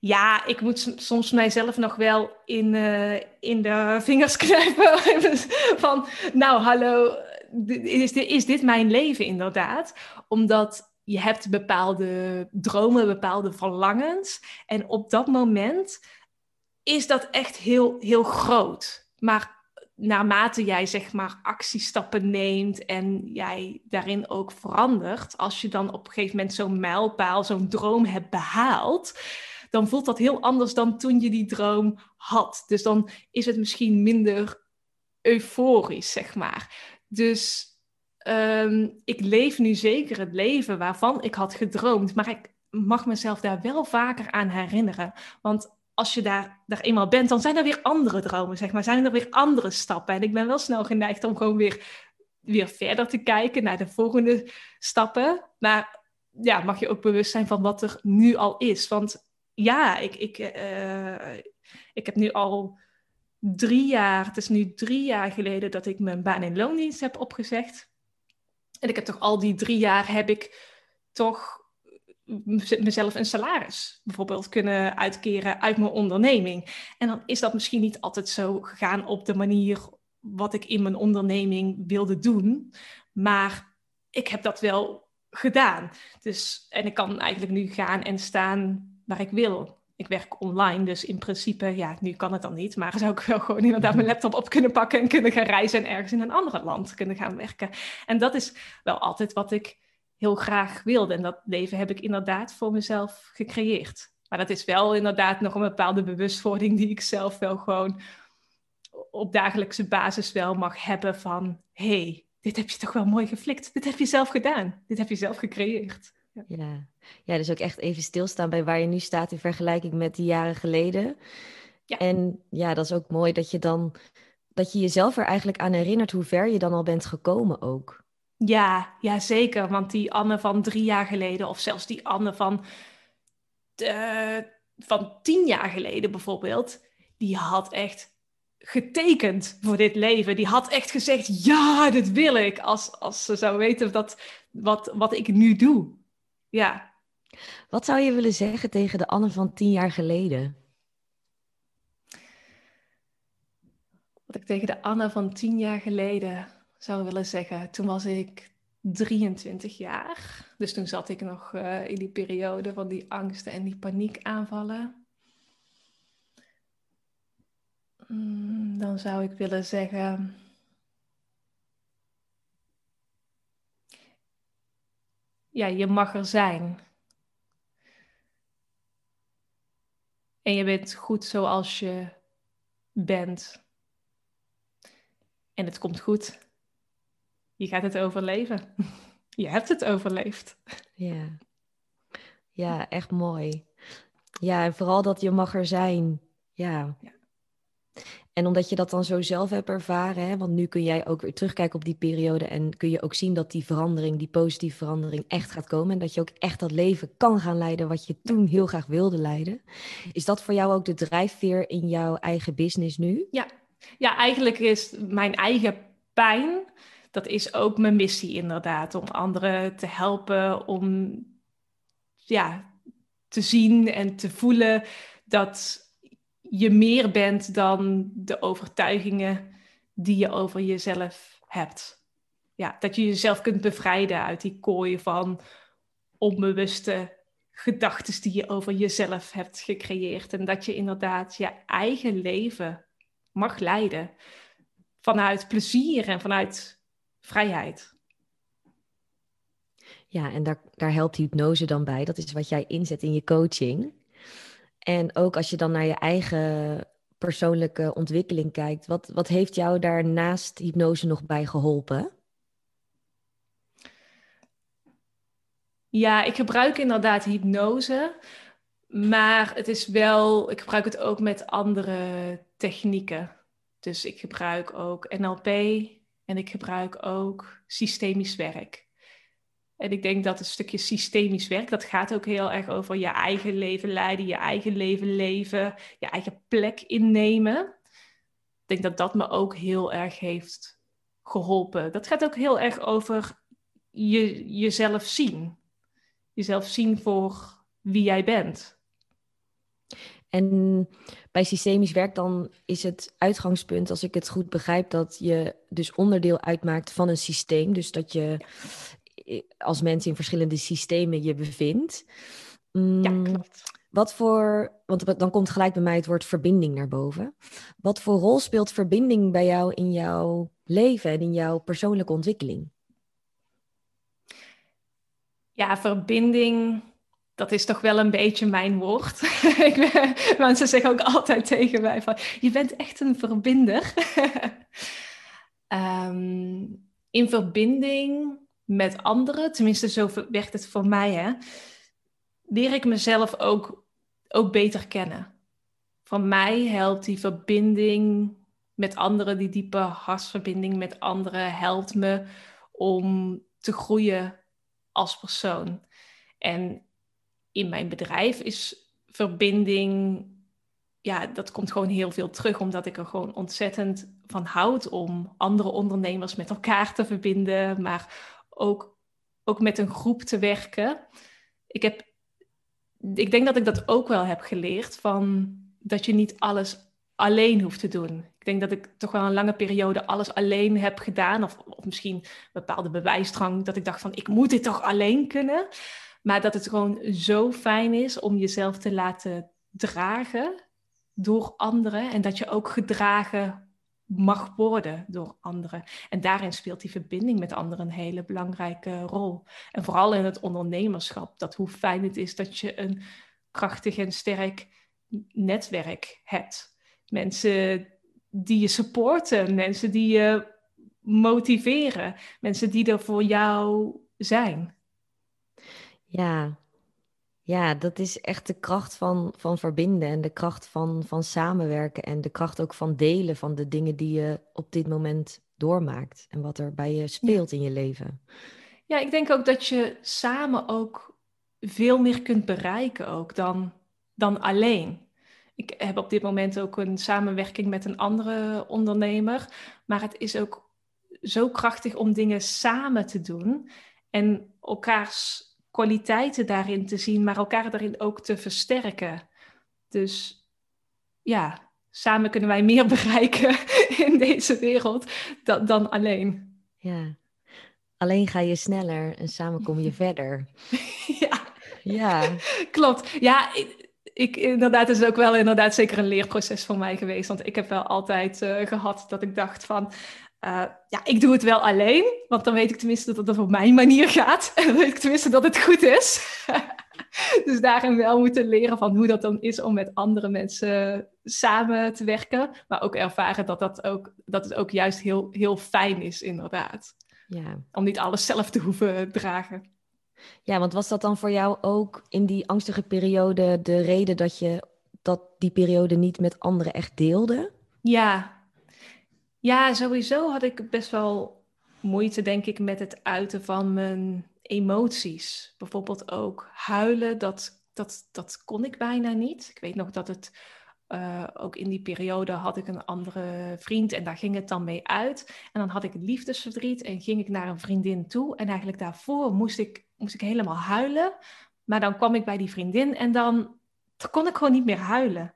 Ja, ik moet soms mijzelf nog wel in, uh, in de vingers knijpen. van, nou hallo, is dit, is dit mijn leven inderdaad? Omdat je hebt bepaalde dromen, bepaalde verlangens. En op dat moment is dat echt heel, heel groot. Maar naarmate jij zeg maar actiestappen neemt en jij daarin ook verandert, als je dan op een gegeven moment zo'n mijlpaal, zo'n droom hebt behaald, dan voelt dat heel anders dan toen je die droom had. Dus dan is het misschien minder euforisch, zeg maar. Dus ehm, ik leef nu zeker het leven waarvan ik had gedroomd, maar ik mag mezelf daar wel vaker aan herinneren. Want als je daar, daar eenmaal bent, dan zijn er weer andere dromen, zeg maar. Zijn er weer andere stappen. En ik ben wel snel geneigd om gewoon weer, weer verder te kijken naar de volgende stappen. Maar ja, mag je ook bewust zijn van wat er nu al is. Want ja, ik, ik, uh, ik heb nu al drie jaar, het is nu drie jaar geleden dat ik mijn baan in loondienst heb opgezegd. En ik heb toch al die drie jaar heb ik toch mezelf een salaris bijvoorbeeld kunnen uitkeren uit mijn onderneming. En dan is dat misschien niet altijd zo gegaan op de manier wat ik in mijn onderneming wilde doen. Maar ik heb dat wel gedaan. Dus, en ik kan eigenlijk nu gaan en staan waar ik wil. Ik werk online, dus in principe, ja, nu kan het dan niet. Maar zou ik wel gewoon inderdaad mijn laptop op kunnen pakken en kunnen gaan reizen en ergens in een ander land kunnen gaan werken. En dat is wel altijd wat ik heel graag wilde. En dat leven heb ik inderdaad voor mezelf gecreëerd. Maar dat is wel inderdaad nog een bepaalde bewustwording die ik zelf wel gewoon op dagelijkse basis wel mag hebben van... hey, dit heb je toch wel mooi geflikt. Dit heb je zelf gedaan. Dit heb je zelf gecreëerd. Ja. ja. Ja, dus ook echt even stilstaan bij waar je nu staat in vergelijking met die jaren geleden. Ja. En ja, dat is ook mooi dat je dan dat je jezelf er eigenlijk aan herinnert hoe ver je dan al bent gekomen ook. Ja, ja, zeker. Want die Anne van drie jaar geleden, of zelfs die Anne van, van tien jaar geleden bijvoorbeeld, die had echt getekend voor dit leven. Die had echt gezegd, ja, dit wil ik. Als, als ze zou weten dat, wat, wat ik nu doe. Ja. Wat zou je willen zeggen tegen de Anne van tien jaar geleden? Wat ik tegen de Anne van tien jaar geleden zou willen zeggen. Toen was ik 23 jaar. Dus toen zat ik nog uh, in die periode van die angsten en die paniekaanvallen. Mm, dan zou ik willen zeggen. Ja, je mag er zijn. En je bent goed zoals je bent. En het komt goed je gaat het overleven. Je hebt het overleefd. Ja, ja echt mooi. Ja, en vooral dat je mag er zijn. Ja. ja. En omdat je dat dan zo zelf hebt ervaren, hè, want nu kun jij ook weer terugkijken op die periode en kun je ook zien dat die verandering, die positieve verandering echt gaat komen en dat je ook echt dat leven kan gaan leiden wat je toen heel graag wilde leiden. Is dat voor jou ook de drijfveer in jouw eigen business nu? Ja, ja eigenlijk is mijn eigen pijn dat is ook mijn missie inderdaad. Om anderen te helpen om ja, te zien en te voelen dat je meer bent dan de overtuigingen die je over jezelf hebt. Ja, dat je jezelf kunt bevrijden uit die kooi van onbewuste gedachten die je over jezelf hebt gecreëerd. En dat je inderdaad je eigen leven mag leiden vanuit plezier en vanuit vrijheid. Ja, en daar, daar helpt hypnose dan bij. Dat is wat jij inzet in je coaching. En ook als je dan naar je eigen persoonlijke ontwikkeling kijkt, wat, wat heeft jou daar naast hypnose nog bij geholpen? Ja, ik gebruik inderdaad hypnose, maar het is wel, ik gebruik het ook met andere technieken. Dus ik gebruik ook NLP, en ik gebruik ook systemisch werk. En ik denk dat een stukje systemisch werk, dat gaat ook heel erg over je eigen leven leiden, je eigen leven leven, je eigen plek innemen. Ik denk dat dat me ook heel erg heeft geholpen. Dat gaat ook heel erg over je, jezelf zien. Jezelf zien voor wie jij bent. En bij systemisch werk dan is het uitgangspunt, als ik het goed begrijp, dat je dus onderdeel uitmaakt van een systeem. Dus dat je als mens in verschillende systemen je bevindt. ja, mm, klopt. Wat voor, want dan komt gelijk bij mij het woord verbinding naar boven. Wat voor rol speelt verbinding bij jou in jouw leven en in jouw persoonlijke ontwikkeling? Ja, verbinding, dat is toch wel een beetje mijn woord. Mensen zeggen ook altijd tegen mij van, je bent echt een verbinder. Ehm, in verbinding met anderen, tenminste zo werkt het voor mij, hè, leer ik mezelf ook, ook beter kennen. Van mij helpt die verbinding met anderen, die diepe hartsverbinding met anderen, helpt me om te groeien als persoon. En in mijn bedrijf is verbinding, ja, dat komt gewoon heel veel terug, omdat ik er gewoon ontzettend van houd om andere ondernemers met elkaar te verbinden, maar ook, ook met een groep te werken. Ik, heb, ik denk dat ik dat ook wel heb geleerd, van dat je niet alles alleen hoeft te doen. Ik denk dat ik toch wel een lange periode alles alleen heb gedaan. Of, of misschien een bepaalde bewijsdrang. Dat ik dacht van ik moet dit toch alleen kunnen. Maar dat het gewoon zo fijn is om jezelf te laten dragen door anderen. En dat je ook gedragen mag worden door anderen. En daarin speelt die verbinding met anderen een hele belangrijke rol. En vooral in het ondernemerschap. Dat hoe fijn het is dat je een krachtig en sterk netwerk hebt. Mensen die je supporten, mensen die je motiveren, mensen die er voor jou zijn. Ja, ja, dat is echt de kracht van, van verbinden en de kracht van, van samenwerken en de kracht ook van delen van de dingen die je op dit moment doormaakt en wat er bij je speelt in je leven. Ja, ik denk ook dat je samen ook veel meer kunt bereiken ook dan, dan alleen. Ik heb op dit moment ook een samenwerking met een andere ondernemer, maar het is ook zo krachtig om dingen samen te doen en elkaars kwaliteiten daarin te zien, maar elkaar daarin ook te versterken. Dus ja, samen kunnen wij meer bereiken in deze wereld dan, dan alleen. Ja, alleen ga je sneller en samen kom je verder. ja. ja, klopt. Ja, ik, inderdaad, is ook wel inderdaad zeker een leerproces voor mij geweest. Want ik heb wel altijd uh, gehad dat ik dacht van... Uh, ja, ik doe het wel alleen, want dan weet ik tenminste dat het op mijn manier gaat. En dan weet ik tenminste dat het goed is. dus daarin wel moeten leren van hoe dat dan is om met andere mensen samen te werken. Maar ook ervaren dat, dat, ook, dat het ook juist heel, heel fijn is, inderdaad. Ja. Om niet alles zelf te hoeven dragen. Ja, want was dat dan voor jou ook in die angstige periode de reden dat je dat die periode niet met anderen echt deelde? Ja, ja, sowieso had ik best wel moeite, denk ik, met het uiten van mijn emoties. Bijvoorbeeld ook huilen, dat, dat, dat kon ik bijna niet. Ik weet nog dat het uh, ook in die periode had ik een andere vriend en daar ging het dan mee uit. En dan had ik liefdesverdriet en ging ik naar een vriendin toe. En eigenlijk daarvoor moest ik, moest ik helemaal huilen. Maar dan kwam ik bij die vriendin en dan kon ik gewoon niet meer huilen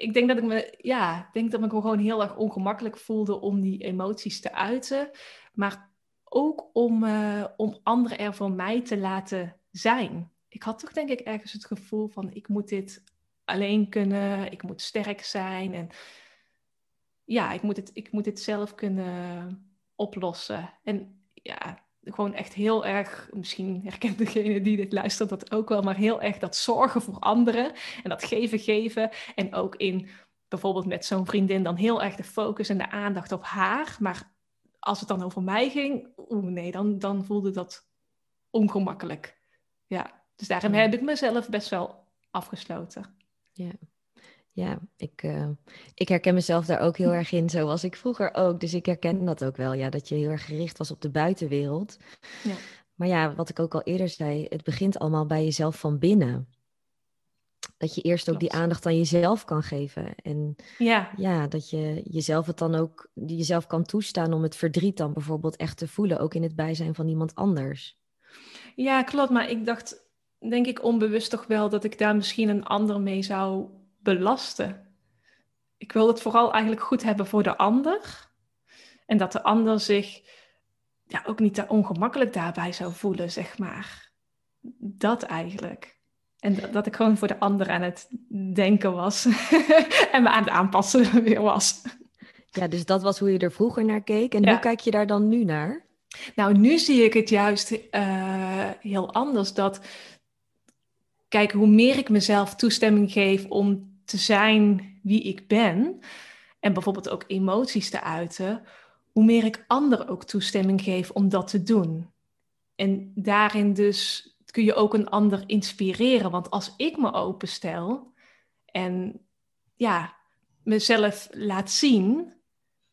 ik denk dat ik me, ja, denk dat ik me gewoon heel erg ongemakkelijk voelde om die emoties te uiten. Maar ook om, uh, om anderen er voor mij te laten zijn. Ik had toch denk ik ergens het gevoel van ik moet dit alleen kunnen, ik moet sterk zijn. En ja, ik moet het, ik moet dit zelf kunnen oplossen. En ja, gewoon echt heel erg, misschien herkent degene die dit luistert dat ook wel, maar heel erg dat zorgen voor anderen en dat geven geven. En ook in bijvoorbeeld met zo'n vriendin dan heel erg de focus en de aandacht op haar. Maar als het dan over mij ging, oeh nee, dan, dan voelde dat ongemakkelijk. Ja, dus daarom heb ik mezelf best wel afgesloten. Ja. Ja, ik, uh, ik herken mezelf daar ook heel erg in, zoals ik vroeger ook. Dus ik herken dat ook wel, ja, dat je heel erg gericht was op de buitenwereld. Ja. Maar ja, wat ik ook al eerder zei, het begint allemaal bij jezelf van binnen. Dat je eerst ook die aandacht aan jezelf kan geven. En ja. ja, dat je jezelf het dan ook, jezelf kan toestaan om het verdriet dan bijvoorbeeld echt te voelen, ook in het bijzijn van iemand anders. Ja, klopt. Maar ik dacht, denk ik onbewust toch wel dat ik daar misschien een ander mee zou belasten. Ik wil het vooral eigenlijk goed hebben voor de ander. En dat de ander zich ja, ook niet te ongemakkelijk daarbij zou voelen, zeg maar. Dat eigenlijk. En dat, ik gewoon voor de ander aan het denken was. en me aan het aanpassen weer was. Ja, dus dat was hoe je er vroeger naar keek. En hoe kijk je daar dan nu naar? Nou, nu zie ik het juist uh, heel anders. Dat, kijk, hoe meer ik mezelf toestemming geef om te zijn wie ik ben, en bijvoorbeeld ook emoties te uiten, hoe meer ik anderen ook toestemming geef om dat te doen. En daarin dus kun je ook een ander inspireren. Want als ik me openstel en ja, mezelf laat zien,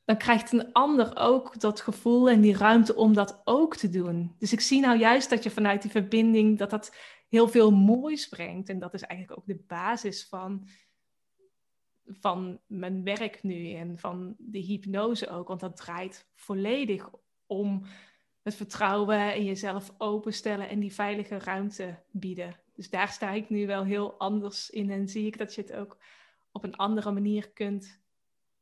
dan krijgt een ander ook dat gevoel en die ruimte om dat ook te doen. Dus ik zie nou juist dat je vanuit die verbinding dat dat heel veel moois brengt. En dat is eigenlijk ook de basis van, van mijn werk nu en van de hypnose ook. Want dat draait volledig om het vertrouwen en jezelf openstellen en die veilige ruimte bieden. Dus daar sta ik nu wel heel anders in en zie ik dat je het ook op een andere manier kunt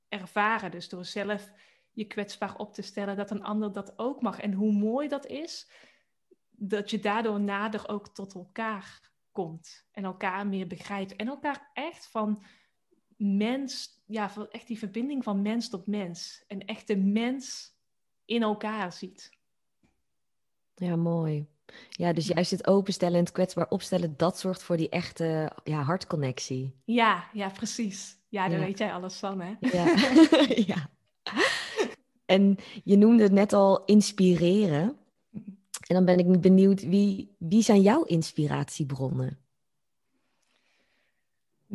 ervaren. Dus door zelf je kwetsbaar op te stellen, dat een ander dat ook mag. En hoe mooi dat is, dat je daardoor nader ook tot elkaar komt en elkaar meer begrijpt en elkaar echt van mens, ja, echt die verbinding van mens tot mens en echt de mens in elkaar ziet. Ja, mooi. Ja, dus juist het openstellen en het kwetsbaar opstellen, dat zorgt voor die echte ja, hartconnectie. Ja, ja, precies. Ja, daar weet jij alles van, hè? Ja. ja. En je noemde het net al inspireren. En dan ben ik benieuwd, wie, wie zijn jouw inspiratiebronnen?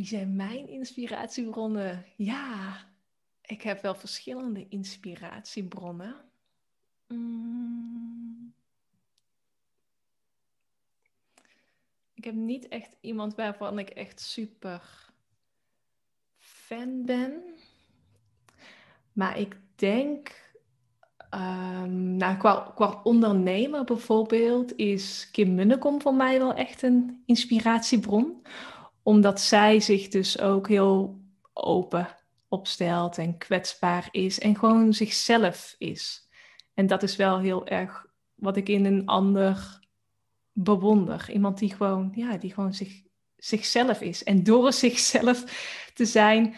Wie zijn mijn inspiratiebronnen? Ja, ik heb wel verschillende inspiratiebronnen. Mm. Ik heb niet echt iemand waarvan ik echt super fan ben. Maar ik denk, um, nou, qua, qua ondernemer bijvoorbeeld, is Kim Munnekom voor mij wel echt een inspiratiebron. Omdat zij zich dus ook heel open opstelt en kwetsbaar is en gewoon zichzelf is. En dat is wel heel erg wat ik in een ander bewonder. Iemand die gewoon, ja, die gewoon zich, zichzelf is. En door zichzelf te zijn,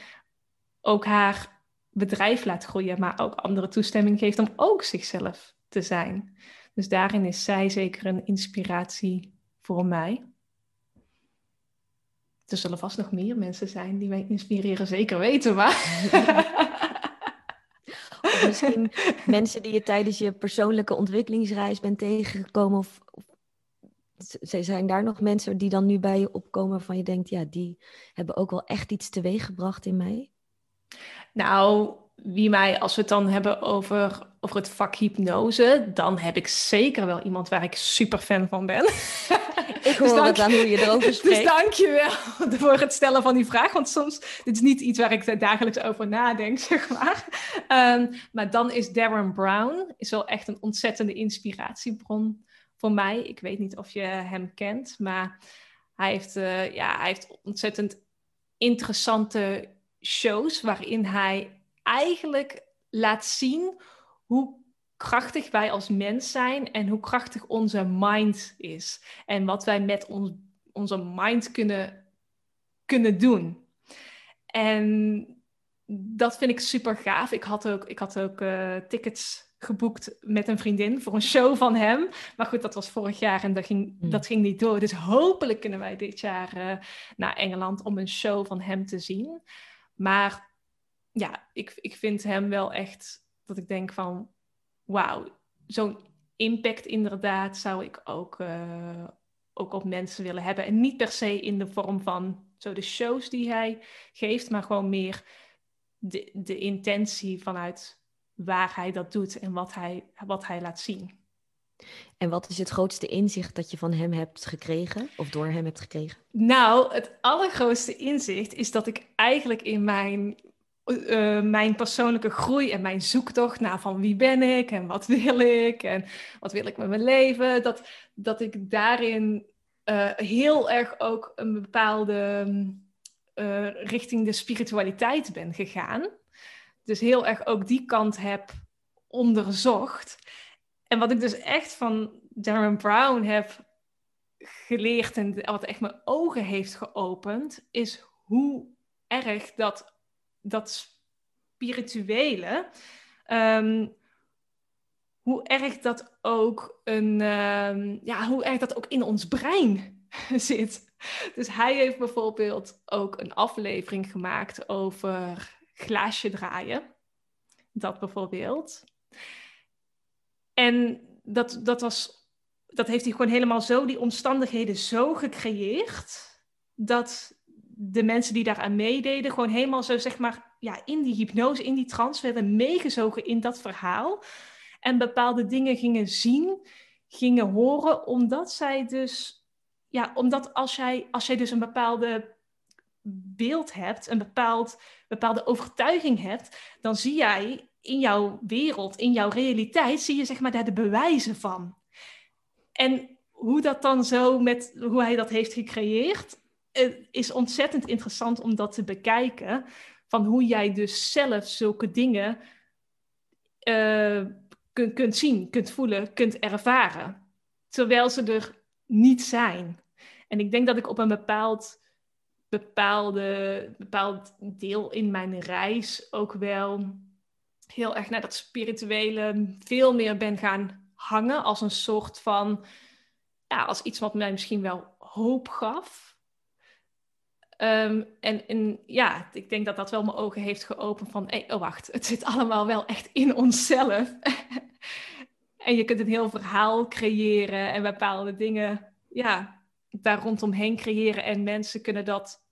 ook haar bedrijf laat groeien, maar ook andere toestemming geeft om ook zichzelf te zijn. Dus daarin is zij zeker een inspiratie voor mij. Er zullen vast nog meer mensen zijn die mij inspireren, zeker weten, maar. Of misschien mensen die je tijdens je persoonlijke ontwikkelingsreis bent tegengekomen, of zijn daar nog mensen die dan nu bij je opkomen van je denkt, ja, die hebben ook wel echt iets teweeggebracht in mij? Nou, wie mij, als we het dan hebben over, over het vak hypnose, dan heb ik zeker wel iemand waar ik super fan van ben. Ik hoor dus dank, aan hoe je erover dus spreekt. Dus dank je wel voor het stellen van die vraag, want soms, dit is niet iets waar ik dagelijks over nadenk, zeg maar. Um, maar dan is Darren Brown, is wel echt een ontzettende inspiratiebron voor mij. Ik weet niet of je hem kent, maar hij heeft, uh, ja, hij heeft ontzettend interessante shows waarin hij eigenlijk laat zien hoe krachtig wij als mens zijn en hoe krachtig onze mind is. En wat wij met ons, onze mind kunnen, kunnen doen. En dat vind ik super gaaf. Ik had ook, ik had ook uh, tickets geboekt met een vriendin voor een show van hem. Maar goed, dat was vorig jaar en dat ging, hmm. dat ging niet door. Dus hopelijk kunnen wij dit jaar uh, naar Engeland om een show van hem te zien. Maar ja, ik, ik vind hem wel echt dat ik denk van wauw, zo'n impact inderdaad zou ik ook, uh, ook op mensen willen hebben. En niet per se in de vorm van zo de shows die hij geeft, maar gewoon meer de, de intentie vanuit waar hij dat doet en wat hij, wat hij laat zien. En wat is het grootste inzicht dat je van hem hebt gekregen of door hem hebt gekregen? Nou, het allergrootste inzicht is dat ik eigenlijk in mijn, uh, mijn persoonlijke groei en mijn zoektocht naar van wie ben ik en wat wil ik en wat wil ik met mijn leven, dat, dat ik daarin uh, heel erg ook een bepaalde uh, richting de spiritualiteit ben gegaan dus heel erg ook die kant heb onderzocht. En wat ik dus echt van Darren Brown heb geleerd en wat echt mijn ogen heeft geopend, is hoe erg dat, dat spirituele, ehm, hoe erg dat ook een, ehm, ja, hoe erg dat ook in ons brein zit. Dus hij heeft bijvoorbeeld ook een aflevering gemaakt over glaasje draaien. Dat bijvoorbeeld. En dat, dat, was, dat heeft hij gewoon helemaal zo, die omstandigheden zo gecreëerd, dat de mensen die daaraan meededen, gewoon helemaal zo zeg maar, ja, in die hypnose, in die trance werden meegezogen in dat verhaal. En bepaalde dingen gingen zien, gingen horen, omdat zij dus, ja, omdat als jij, als jij dus een bepaalde beeld hebt, een bepaald, bepaalde overtuiging hebt, dan zie jij in jouw wereld, in jouw realiteit, zie je zeg maar daar de bewijzen van. En hoe dat dan zo met hoe hij dat heeft gecreëerd, is ontzettend interessant om dat te bekijken. Van hoe jij dus zelf zulke dingen kunt, kunt zien, kunt voelen, kunt ervaren. Terwijl ze er niet zijn. En ik denk dat ik op een bepaald, bepaalde, bepaald deel in mijn reis ook wel heel erg naar dat spirituele veel meer ben gaan hangen als een soort van, ja, als iets wat mij misschien wel hoop gaf. Ehm, en, en ja, ik denk dat dat wel mijn ogen heeft geopend van, oh wacht, het zit allemaal wel echt in onszelf. en je kunt een heel verhaal creëren en bepaalde dingen, ja, daar rondomheen creëren. En mensen kunnen dat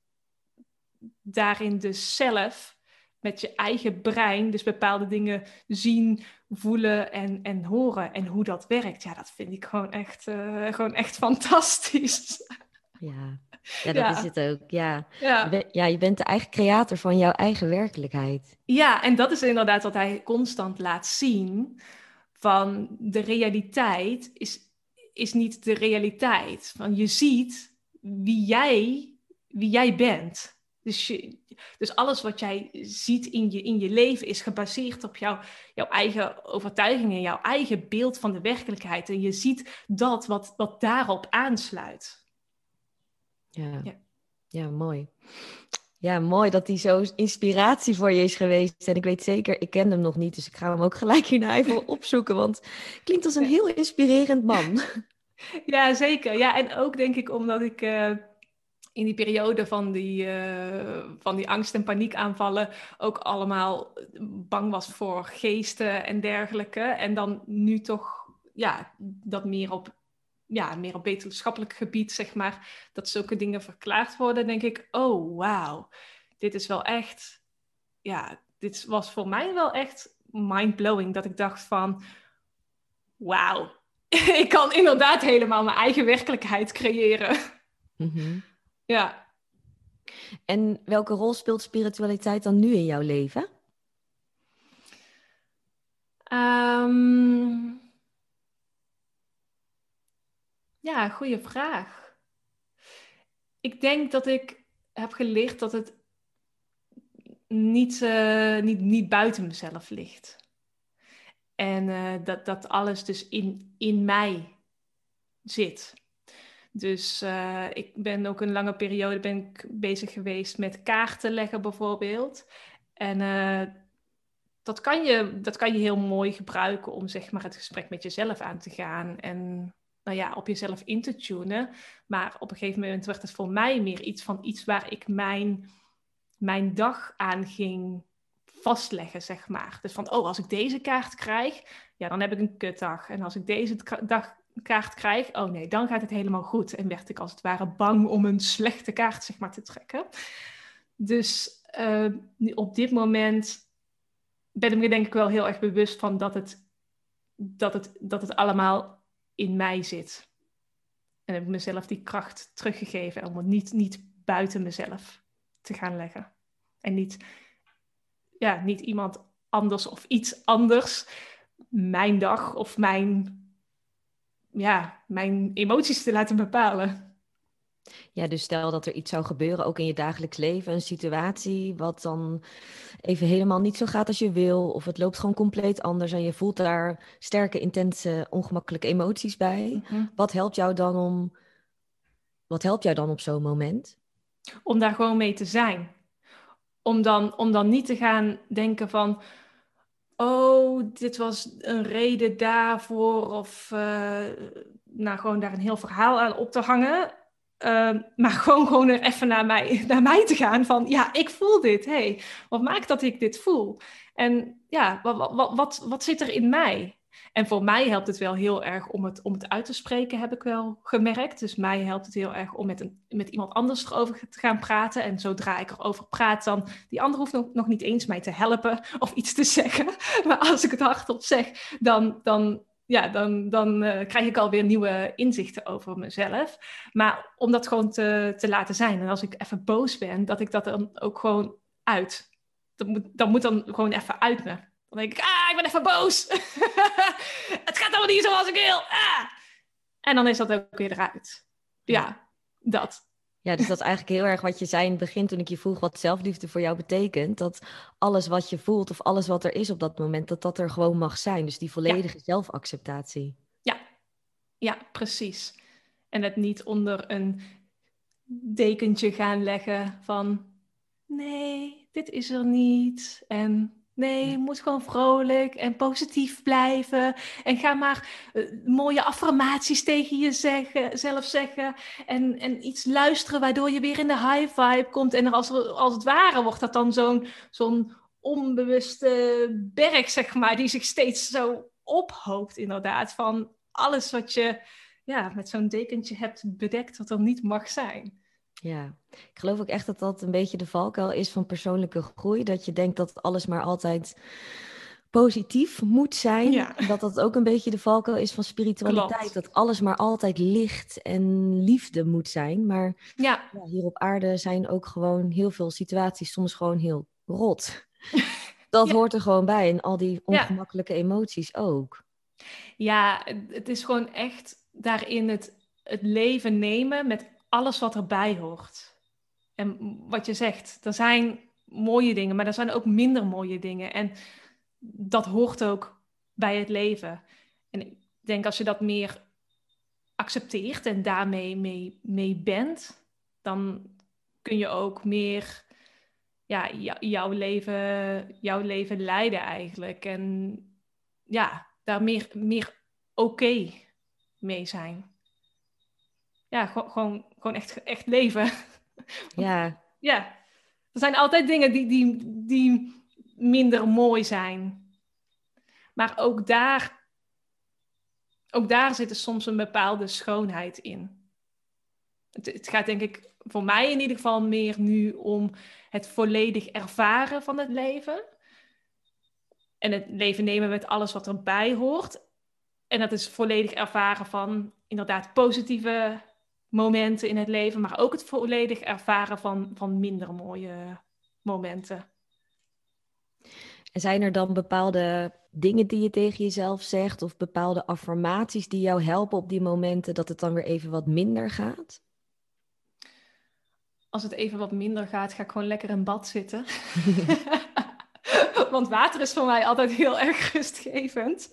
daarin dus zelf met je eigen brein, dus bepaalde dingen zien, voelen en, en horen. En hoe dat werkt, ja, dat vind ik gewoon echt, uh, gewoon echt fantastisch. Ja, ja dat is het ook. Ja. Ja. Je, ja, je bent de eigen creator van jouw eigen werkelijkheid. Ja, en dat is inderdaad wat hij constant laat zien. Van de realiteit is, is niet de realiteit. Van je ziet wie jij, wie jij bent. Dus, je, dus alles wat jij ziet in je, in je leven is gebaseerd op jouw, jouw eigen overtuigingen, jouw eigen beeld van de werkelijkheid. En je ziet dat wat, wat daarop aansluit. Ja. ja. ja, mooi. Ja, mooi dat hij zo inspiratie voor je is geweest. En ik weet zeker, ik ken hem nog niet, dus ik ga hem ook gelijk hierna even opzoeken. Want klinkt als een heel inspirerend man. Ja, zeker. Ja, en ook denk ik omdat ik uh, in die periode van die, uh, van die angst- en paniekaanvallen ook allemaal bang was voor geesten en dergelijke. En dan nu toch ja, dat meer op, ja, meer op wetenschappelijk gebied, zeg maar, dat zulke dingen verklaard worden, denk ik, oh wauw, dit is wel echt, ja, dit was voor mij wel echt mind-blowing. Dat ik dacht van, wauw, ik kan inderdaad helemaal mijn eigen werkelijkheid creëren. Mm ja. En welke rol speelt spiritualiteit dan nu in jouw leven? Ehm, ja, goede vraag. Ik denk dat ik heb geleerd dat het niet, uh, niet, niet buiten mezelf ligt. En uh, dat, dat alles dus in, in mij zit. Dus uh, ik ben ook een lange periode ben ik bezig geweest met kaarten leggen bijvoorbeeld. En dat, kan je, dat kan je heel mooi gebruiken om zeg maar, het gesprek met jezelf aan te gaan. En nou ja, op jezelf in te tunen. Maar op een gegeven moment werd het voor mij meer iets van iets waar ik mijn, mijn dag aan ging vastleggen, zeg maar. Dus van, oh, als ik deze kaart krijg, ja, dan heb ik een kutdag. En als ik deze dag kaart krijg, oh nee, dan gaat het helemaal goed. En werd ik als het ware bang om een slechte kaart zeg maar, te trekken. Dus uh, op dit moment ben ik me denk ik wel heel erg bewust van dat het, dat het, dat het allemaal in mij zit. En heb ik mezelf die kracht teruggegeven om het niet, niet buiten mezelf te gaan leggen. En niet, ja, niet iemand anders of iets anders mijn dag of mijn ja, mijn emoties te laten bepalen. Ja, dus stel dat er iets zou gebeuren, ook in je dagelijks leven, een situatie wat dan even helemaal niet zo gaat als je wil, of het loopt gewoon compleet anders en je voelt daar sterke, intense, ongemakkelijke emoties bij. Mhm. Wat helpt jou dan om wat helpt jou dan op zo'n moment? Om daar gewoon mee te zijn. Om dan, om dan niet te gaan denken van, oh, dit was een reden daarvoor. Of uh, nou, gewoon daar een heel verhaal aan op te hangen. Ehm, maar gewoon, gewoon er even naar mij, naar mij te gaan van, ja, ik voel dit. hey, wat maakt dat ik dit voel? En ja, wat, wat, wat, zit er in mij? En voor mij helpt het wel heel erg om het, om het uit te spreken, heb ik wel gemerkt. Dus mij helpt het heel erg om met, een, met iemand anders erover te gaan praten. En zodra ik erover praat, dan die ander hoeft nog, nog niet eens mij te helpen of iets te zeggen. Maar als ik het hardop zeg, dan, dan, ja, dan, dan uh, krijg ik alweer nieuwe inzichten over mezelf. Maar om dat gewoon te, te laten zijn. En als ik even boos ben, dat ik dat dan ook gewoon uit. Dat moet, moet dan gewoon even uit me. Dan denk ik, ah, ik ben even boos. het gaat allemaal niet zoals ik wil. Ah. En dan is dat ook weer eruit. Ja, dat. Ja, dus dat is eigenlijk heel erg wat je zei in het begin toen ik je vroeg wat zelfliefde voor jou betekent. Dat alles wat je voelt of alles wat er is op dat moment, dat dat er gewoon mag zijn. Dus die volledige zelfacceptatie. Ja, ja, precies. En het niet onder een dekentje gaan leggen van nee, dit is er niet. En Nee, moet gewoon vrolijk en positief blijven. En ga maar uh, mooie affirmaties tegen jezelf zeggen. En, en iets luisteren waardoor je weer in de high vibe komt. En als, als het ware wordt dat dan zo'n zo'n onbewuste berg, zeg maar, die zich steeds zo ophoopt, inderdaad. Van alles wat je ja, met zo'n dekentje hebt bedekt, wat er niet mag zijn. Ja, ik geloof ook echt dat dat een beetje de valkuil is van persoonlijke groei. Dat je denkt dat alles maar altijd positief moet zijn. Ja. Dat dat ook een beetje de valkuil is van spiritualiteit. Dat alles maar altijd licht en liefde moet zijn. Maar ja. ja. hier op aarde zijn ook gewoon heel veel situaties soms gewoon heel rot. dat hoort er gewoon bij. En al die ongemakkelijke emoties ook. Ja, het is gewoon echt daarin het, het leven nemen met alles wat erbij hoort. En wat je zegt, er zijn mooie dingen, maar er zijn ook minder mooie dingen. En dat hoort ook bij het leven. En ik denk als je dat meer accepteert en daarmee mee, mee bent, dan kun je ook meer ja, jouw, leven, jouw leven leiden eigenlijk. En ja, daar meer, meer oké mee zijn ja, gewoon, gewoon echt, echt leven. Ja. ja. Er zijn altijd dingen die, die, die minder mooi zijn. Maar ook daar, ook daar zit er soms een bepaalde schoonheid in. Het, het gaat denk ik voor mij in ieder geval meer nu om het volledig ervaren van het leven. En het leven nemen met alles wat erbij hoort. En dat is volledig ervaren van inderdaad positieve momenten in het leven, maar ook het volledig ervaren van, van minder mooie momenten. En zijn er dan bepaalde dingen die je tegen jezelf zegt of bepaalde affirmaties die jou helpen op die momenten dat het dan weer even wat minder gaat? Als het even wat minder gaat, ga ik gewoon lekker in bad zitten. Want water is voor mij altijd heel erg rustgevend.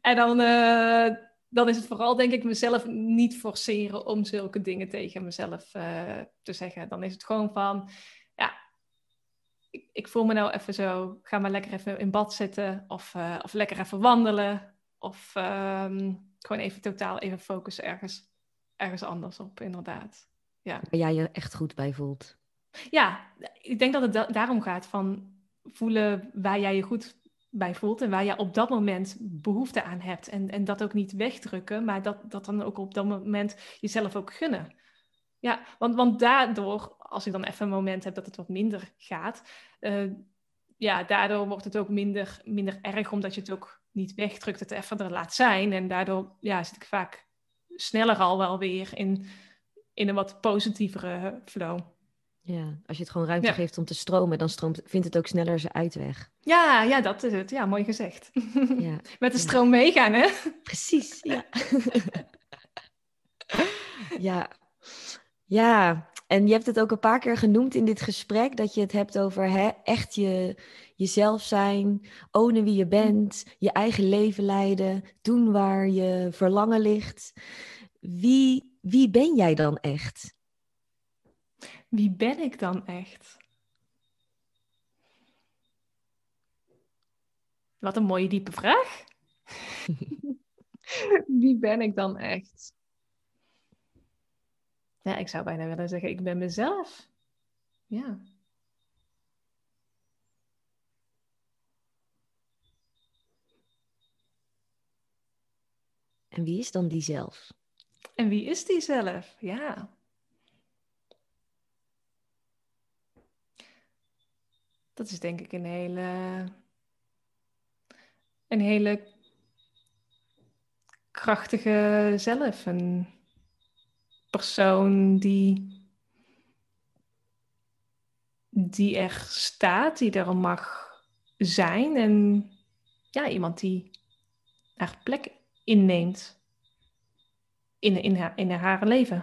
en dan, uh, dan is het vooral, denk ik, mezelf niet forceren om zulke dingen tegen mezelf uh, te zeggen. Dan is het gewoon van, ja, ik, ik, voel me nou even zo, ga maar lekker even in bad zitten of, uh, of lekker even wandelen. Of um, gewoon even totaal even focussen ergens, ergens anders op, inderdaad. Ja. Waar jij je echt goed bij voelt. Ja, ik denk dat het da daarom gaat van voelen waar jij je goed bij voelt en waar je op dat moment behoefte aan hebt. En, en dat ook niet wegdrukken, maar dat, dat dan ook op dat moment jezelf ook gunnen. Ja, want, want daardoor, als ik dan even een moment heb dat het wat minder gaat, uh, ja, daardoor wordt het ook minder, minder erg, omdat je het ook niet wegdrukt, het even er laat zijn. En daardoor ja, zit ik vaak sneller al wel weer in, in een wat positievere flow. Ja, als je het gewoon ruimte geeft om te stromen, dan stroomt, vindt het ook sneller zijn uitweg. Ja, ja, dat is het. Ja, mooi gezegd. Ja. Met de stroom meegaan, hè? Precies, ja. ja. Ja, en je hebt het ook een paar keer genoemd in dit gesprek, dat je het hebt over hè, echt je, jezelf zijn, ownen wie je bent, je eigen leven leiden, doen waar je verlangen ligt. Wie wie ben jij dan echt? Wie ben ik dan echt? Wat een mooie diepe vraag. Wie ben ik dan echt? Ja, ik zou bijna willen zeggen, ik ben mezelf. Ja. En wie is dan die zelf? En wie is die zelf? Ja. Dat is denk ik een hele, een hele krachtige zelf. Een persoon die, die er staat, die er mag zijn. En ja, iemand die haar plek inneemt in, in, haar, in haar leven.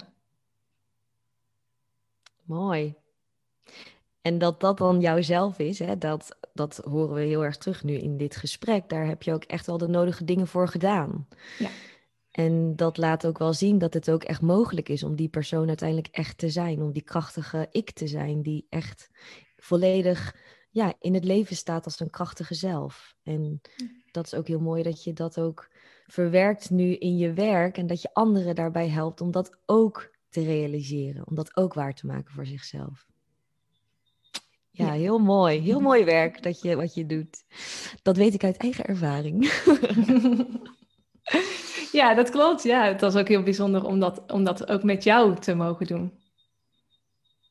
Mooi. En dat dat dan jouzelf is, hè, dat, dat horen we heel erg terug nu in dit gesprek. Daar heb je ook echt wel de nodige dingen voor gedaan. Ja. En dat laat ook wel zien dat het ook echt mogelijk is om die persoon uiteindelijk echt te zijn. Om die krachtige ik te zijn, die echt volledig ja, in het leven staat als een krachtige zelf. En dat is ook heel mooi dat je dat ook verwerkt nu in je werk en dat je anderen daarbij helpt om dat ook te realiseren, om dat ook waar te maken voor zichzelf. Ja, heel mooi. Heel mooi werk dat je, wat je doet. Dat weet ik uit eigen ervaring. ja, dat klopt. Ja, het was ook heel bijzonder om dat, om dat ook met jou te mogen doen.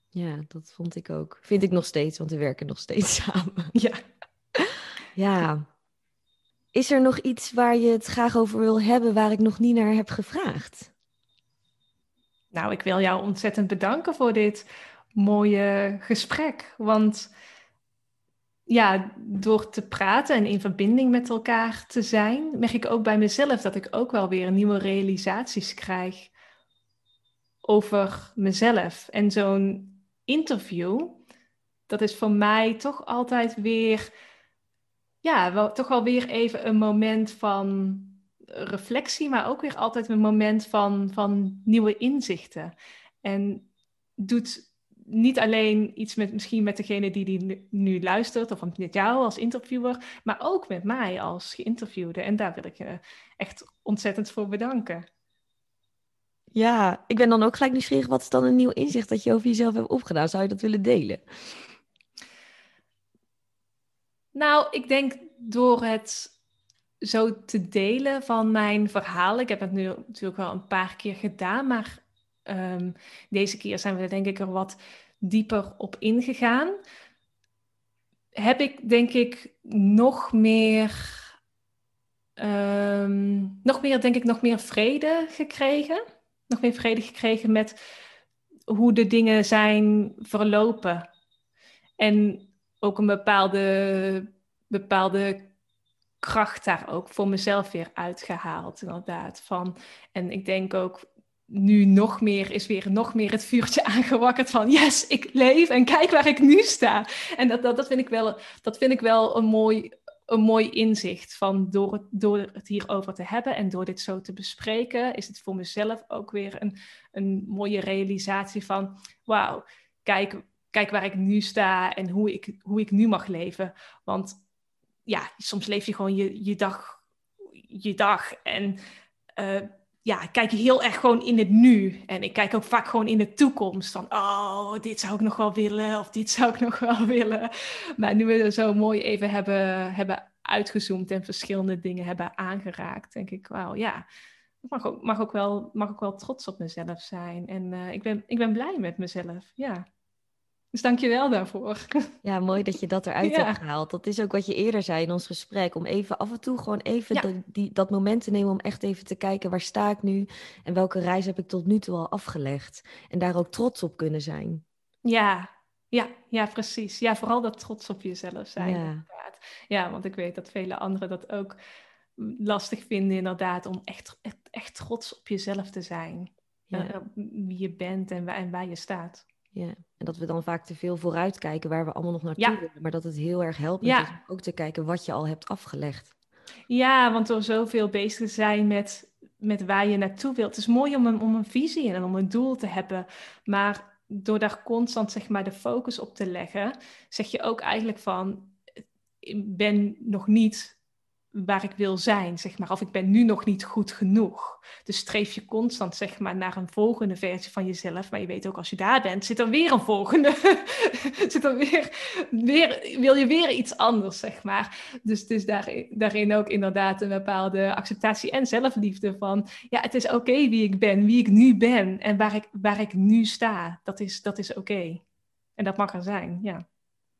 Ja, dat vond ik ook. Vind ik nog steeds, want we werken nog steeds samen. Ja. Ja. Is er nog iets waar je het graag over wil hebben waar ik nog niet naar heb gevraagd? Nou, ik wil jou ontzettend bedanken voor dit mooie gesprek. Want ja, door te praten en in verbinding met elkaar te zijn, merk ik ook bij mezelf dat ik ook wel weer nieuwe realisaties krijg over mezelf. En zo'n interview, dat is voor mij toch altijd weer, ja, wel, toch wel weer even een moment van reflectie, maar ook weer altijd een moment van, van nieuwe inzichten. En doet niet alleen iets met misschien met degene die die nu, luistert, of met jou als interviewer, maar ook met mij als geïnterviewde. En daar wil ik je echt ontzettend voor bedanken. Ja, ik ben dan ook gelijk nieuwsgierig. Wat is dan een nieuw inzicht dat je over jezelf hebt opgedaan? Zou je dat willen delen? Nou, ik denk door het zo te delen van mijn verhaal. Ik heb het nu natuurlijk wel een paar keer gedaan, maar Ehm, deze keer zijn we denk ik er wat dieper op ingegaan. Heb ik denk ik nog meer, um, nog meer denk ik nog meer vrede gekregen. Nog meer vrede gekregen met hoe de dingen zijn verlopen. En ook een bepaalde, bepaalde kracht daar ook voor mezelf weer uitgehaald, inderdaad. Van, en ik denk ook nu nog meer is weer nog meer het vuurtje aangewakkerd van yes, ik leef en kijk waar ik nu sta. En dat, dat, dat, vind, ik wel, dat vind ik wel een mooi, een mooi inzicht van door het, door het hierover te hebben en door dit zo te bespreken, is het voor mezelf ook weer een, een mooie realisatie van wauw, kijk, kijk waar ik nu sta en hoe ik, hoe ik nu mag leven. Want ja, soms leef je gewoon je, je dag, je dag en uh, ja, ik kijk heel erg gewoon in het nu. En ik kijk ook vaak gewoon in de toekomst. Van, oh, dit zou ik nog wel willen. Of dit zou ik nog wel willen. Maar nu we er zo mooi even hebben, hebben uitgezoomd en verschillende dingen hebben aangeraakt, denk ik, wauw, ja. Ik mag ook, mag, ook wel, mag ook wel trots op mezelf zijn. En uh, ik, ben, ik ben blij met mezelf, ja. Dus dank je wel daarvoor. Ja, mooi dat je dat eruit hebt gehaald. Dat is ook wat je eerder zei in ons gesprek. Om even af en toe gewoon even die, dat moment te nemen om echt even te kijken waar sta ik nu en welke reis heb ik tot nu toe al afgelegd. En daar ook trots op kunnen zijn. Ja, ja, ja, precies. Ja, vooral dat trots op jezelf zijn. Ja. ja, want ik weet dat vele anderen dat ook lastig vinden, inderdaad, om echt, echt, echt trots op jezelf te zijn. Ja. Uh, wie je bent en waar, en waar je staat. Ja, en dat we dan vaak te veel vooruit kijken waar we allemaal nog naartoe willen. Maar dat het heel erg helpt ja. om ook te kijken wat je al hebt afgelegd. Ja, want door zoveel bezig te zijn met met waar je naartoe wilt. Het is mooi om een, om een visie en om een doel te hebben, maar door daar constant zeg maar de focus op te leggen, zeg je ook eigenlijk van, ik ben nog niet waar ik wil zijn, zeg maar. Of ik ben nu nog niet goed genoeg. Dus streef je constant, zeg maar, naar een volgende versie van jezelf. Maar je weet ook, als je daar bent, zit er weer een volgende. zit er weer, wil je weer iets anders, zeg maar. Dus, dus daarin, daarin ook inderdaad een bepaalde acceptatie en zelfliefde van... Ja, het is oké wie ik ben, wie ik nu ben en waar ik, waar ik nu sta. Dat is, dat is oké. En dat mag er zijn, ja.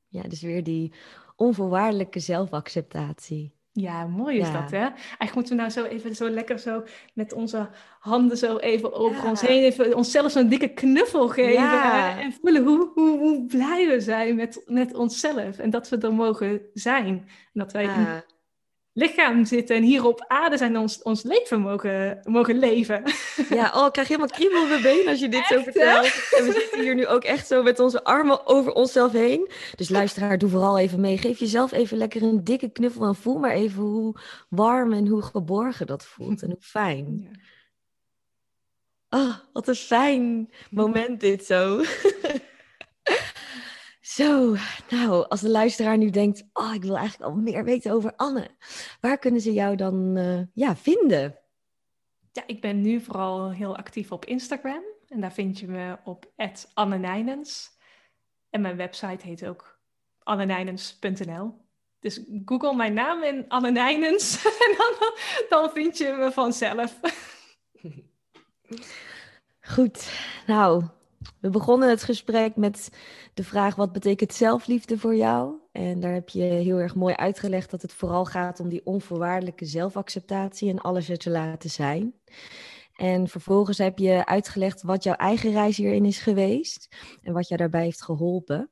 Ja, dus weer die onvoorwaardelijke zelfacceptatie. Ja, mooi is dat, hè? Eigenlijk moeten we nou zo even zo lekker zo met onze handen zo even over ons heen, even onszelf zo'n dikke knuffel geven en voelen hoe, hoe, hoe blij we zijn met, met onszelf en dat we er mogen zijn. En dat wij lichaam zitten en hier op aarde zijn ons, ons leven mogen, mogen leven. Ja, oh, ik krijg helemaal kriebel op mijn been als je dit zo vertelt. En we zitten hier nu ook echt zo met onze armen over onszelf heen. Dus luisteraar, doe vooral even mee. Geef jezelf even lekker een dikke knuffel en voel maar even hoe warm en hoe geborgen dat voelt en hoe fijn. Ja. Oh, wat een fijn moment dit zo. Zo, nou, als de luisteraar nu denkt, oh, ik wil eigenlijk al meer weten over Anne. Waar kunnen ze jou dan uh, ja, vinden? Ja, ik ben nu vooral heel actief op Instagram. En daar vind je me op Anne En mijn website heet ook annenijnens.nl. Dus google mijn naam in Anne Nijnens en dan, dan vind je me vanzelf. Goed, nou, we begonnen het gesprek met de vraag: wat betekent zelfliefde voor jou? En daar heb je heel erg mooi uitgelegd dat het vooral gaat om die onvoorwaardelijke zelfacceptatie en alles er te laten zijn. En vervolgens heb je uitgelegd wat jouw eigen reis hierin is geweest en wat jou daarbij heeft geholpen.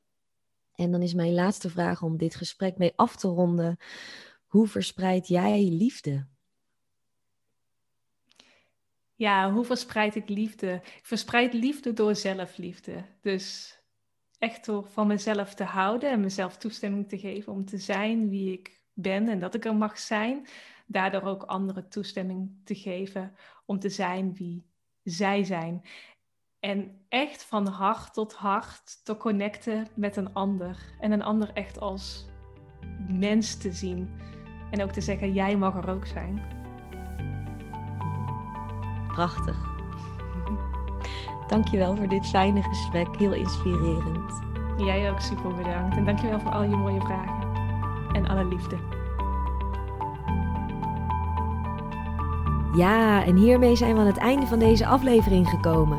En dan is mijn laatste vraag om dit gesprek mee af te ronden: hoe verspreid jij liefde? Ja, hoe verspreid ik liefde? Ik verspreid liefde door zelfliefde. Dus echt door van mezelf te houden en mezelf toestemming te geven om te zijn wie ik ben en dat ik er mag zijn. Daardoor ook anderen toestemming te geven om te zijn wie zij zijn. En echt van hart tot hart te connecten met een ander. En een ander echt als mens te zien. En ook te zeggen, jij mag er ook zijn. Prachtig. Dankjewel voor dit fijne gesprek. Heel inspirerend. Jij ook super bedankt. En dankjewel voor al je mooie vragen. En alle liefde. Ja, en hiermee zijn we aan het einde van deze aflevering gekomen.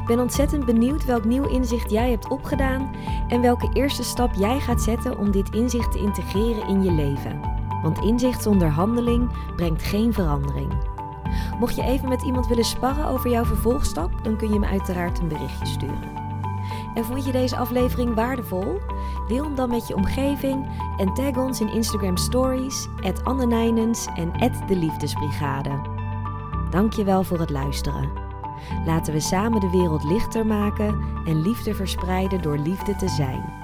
Ik ben ontzettend benieuwd welk nieuw inzicht jij hebt opgedaan en welke eerste stap jij gaat zetten om dit inzicht te integreren in je leven. Want inzicht zonder handeling brengt geen verandering. Mocht je even met iemand willen sparren over jouw vervolgstap, dan kun je me uiteraard een berichtje sturen. En vond je deze aflevering waardevol? Deel hem dan met je omgeving en tag ons in Instagram Stories, Anne Nijnens en De Liefdesbrigade. Dankjewel voor het luisteren. Laten we samen de wereld lichter maken en liefde verspreiden door liefde te zijn.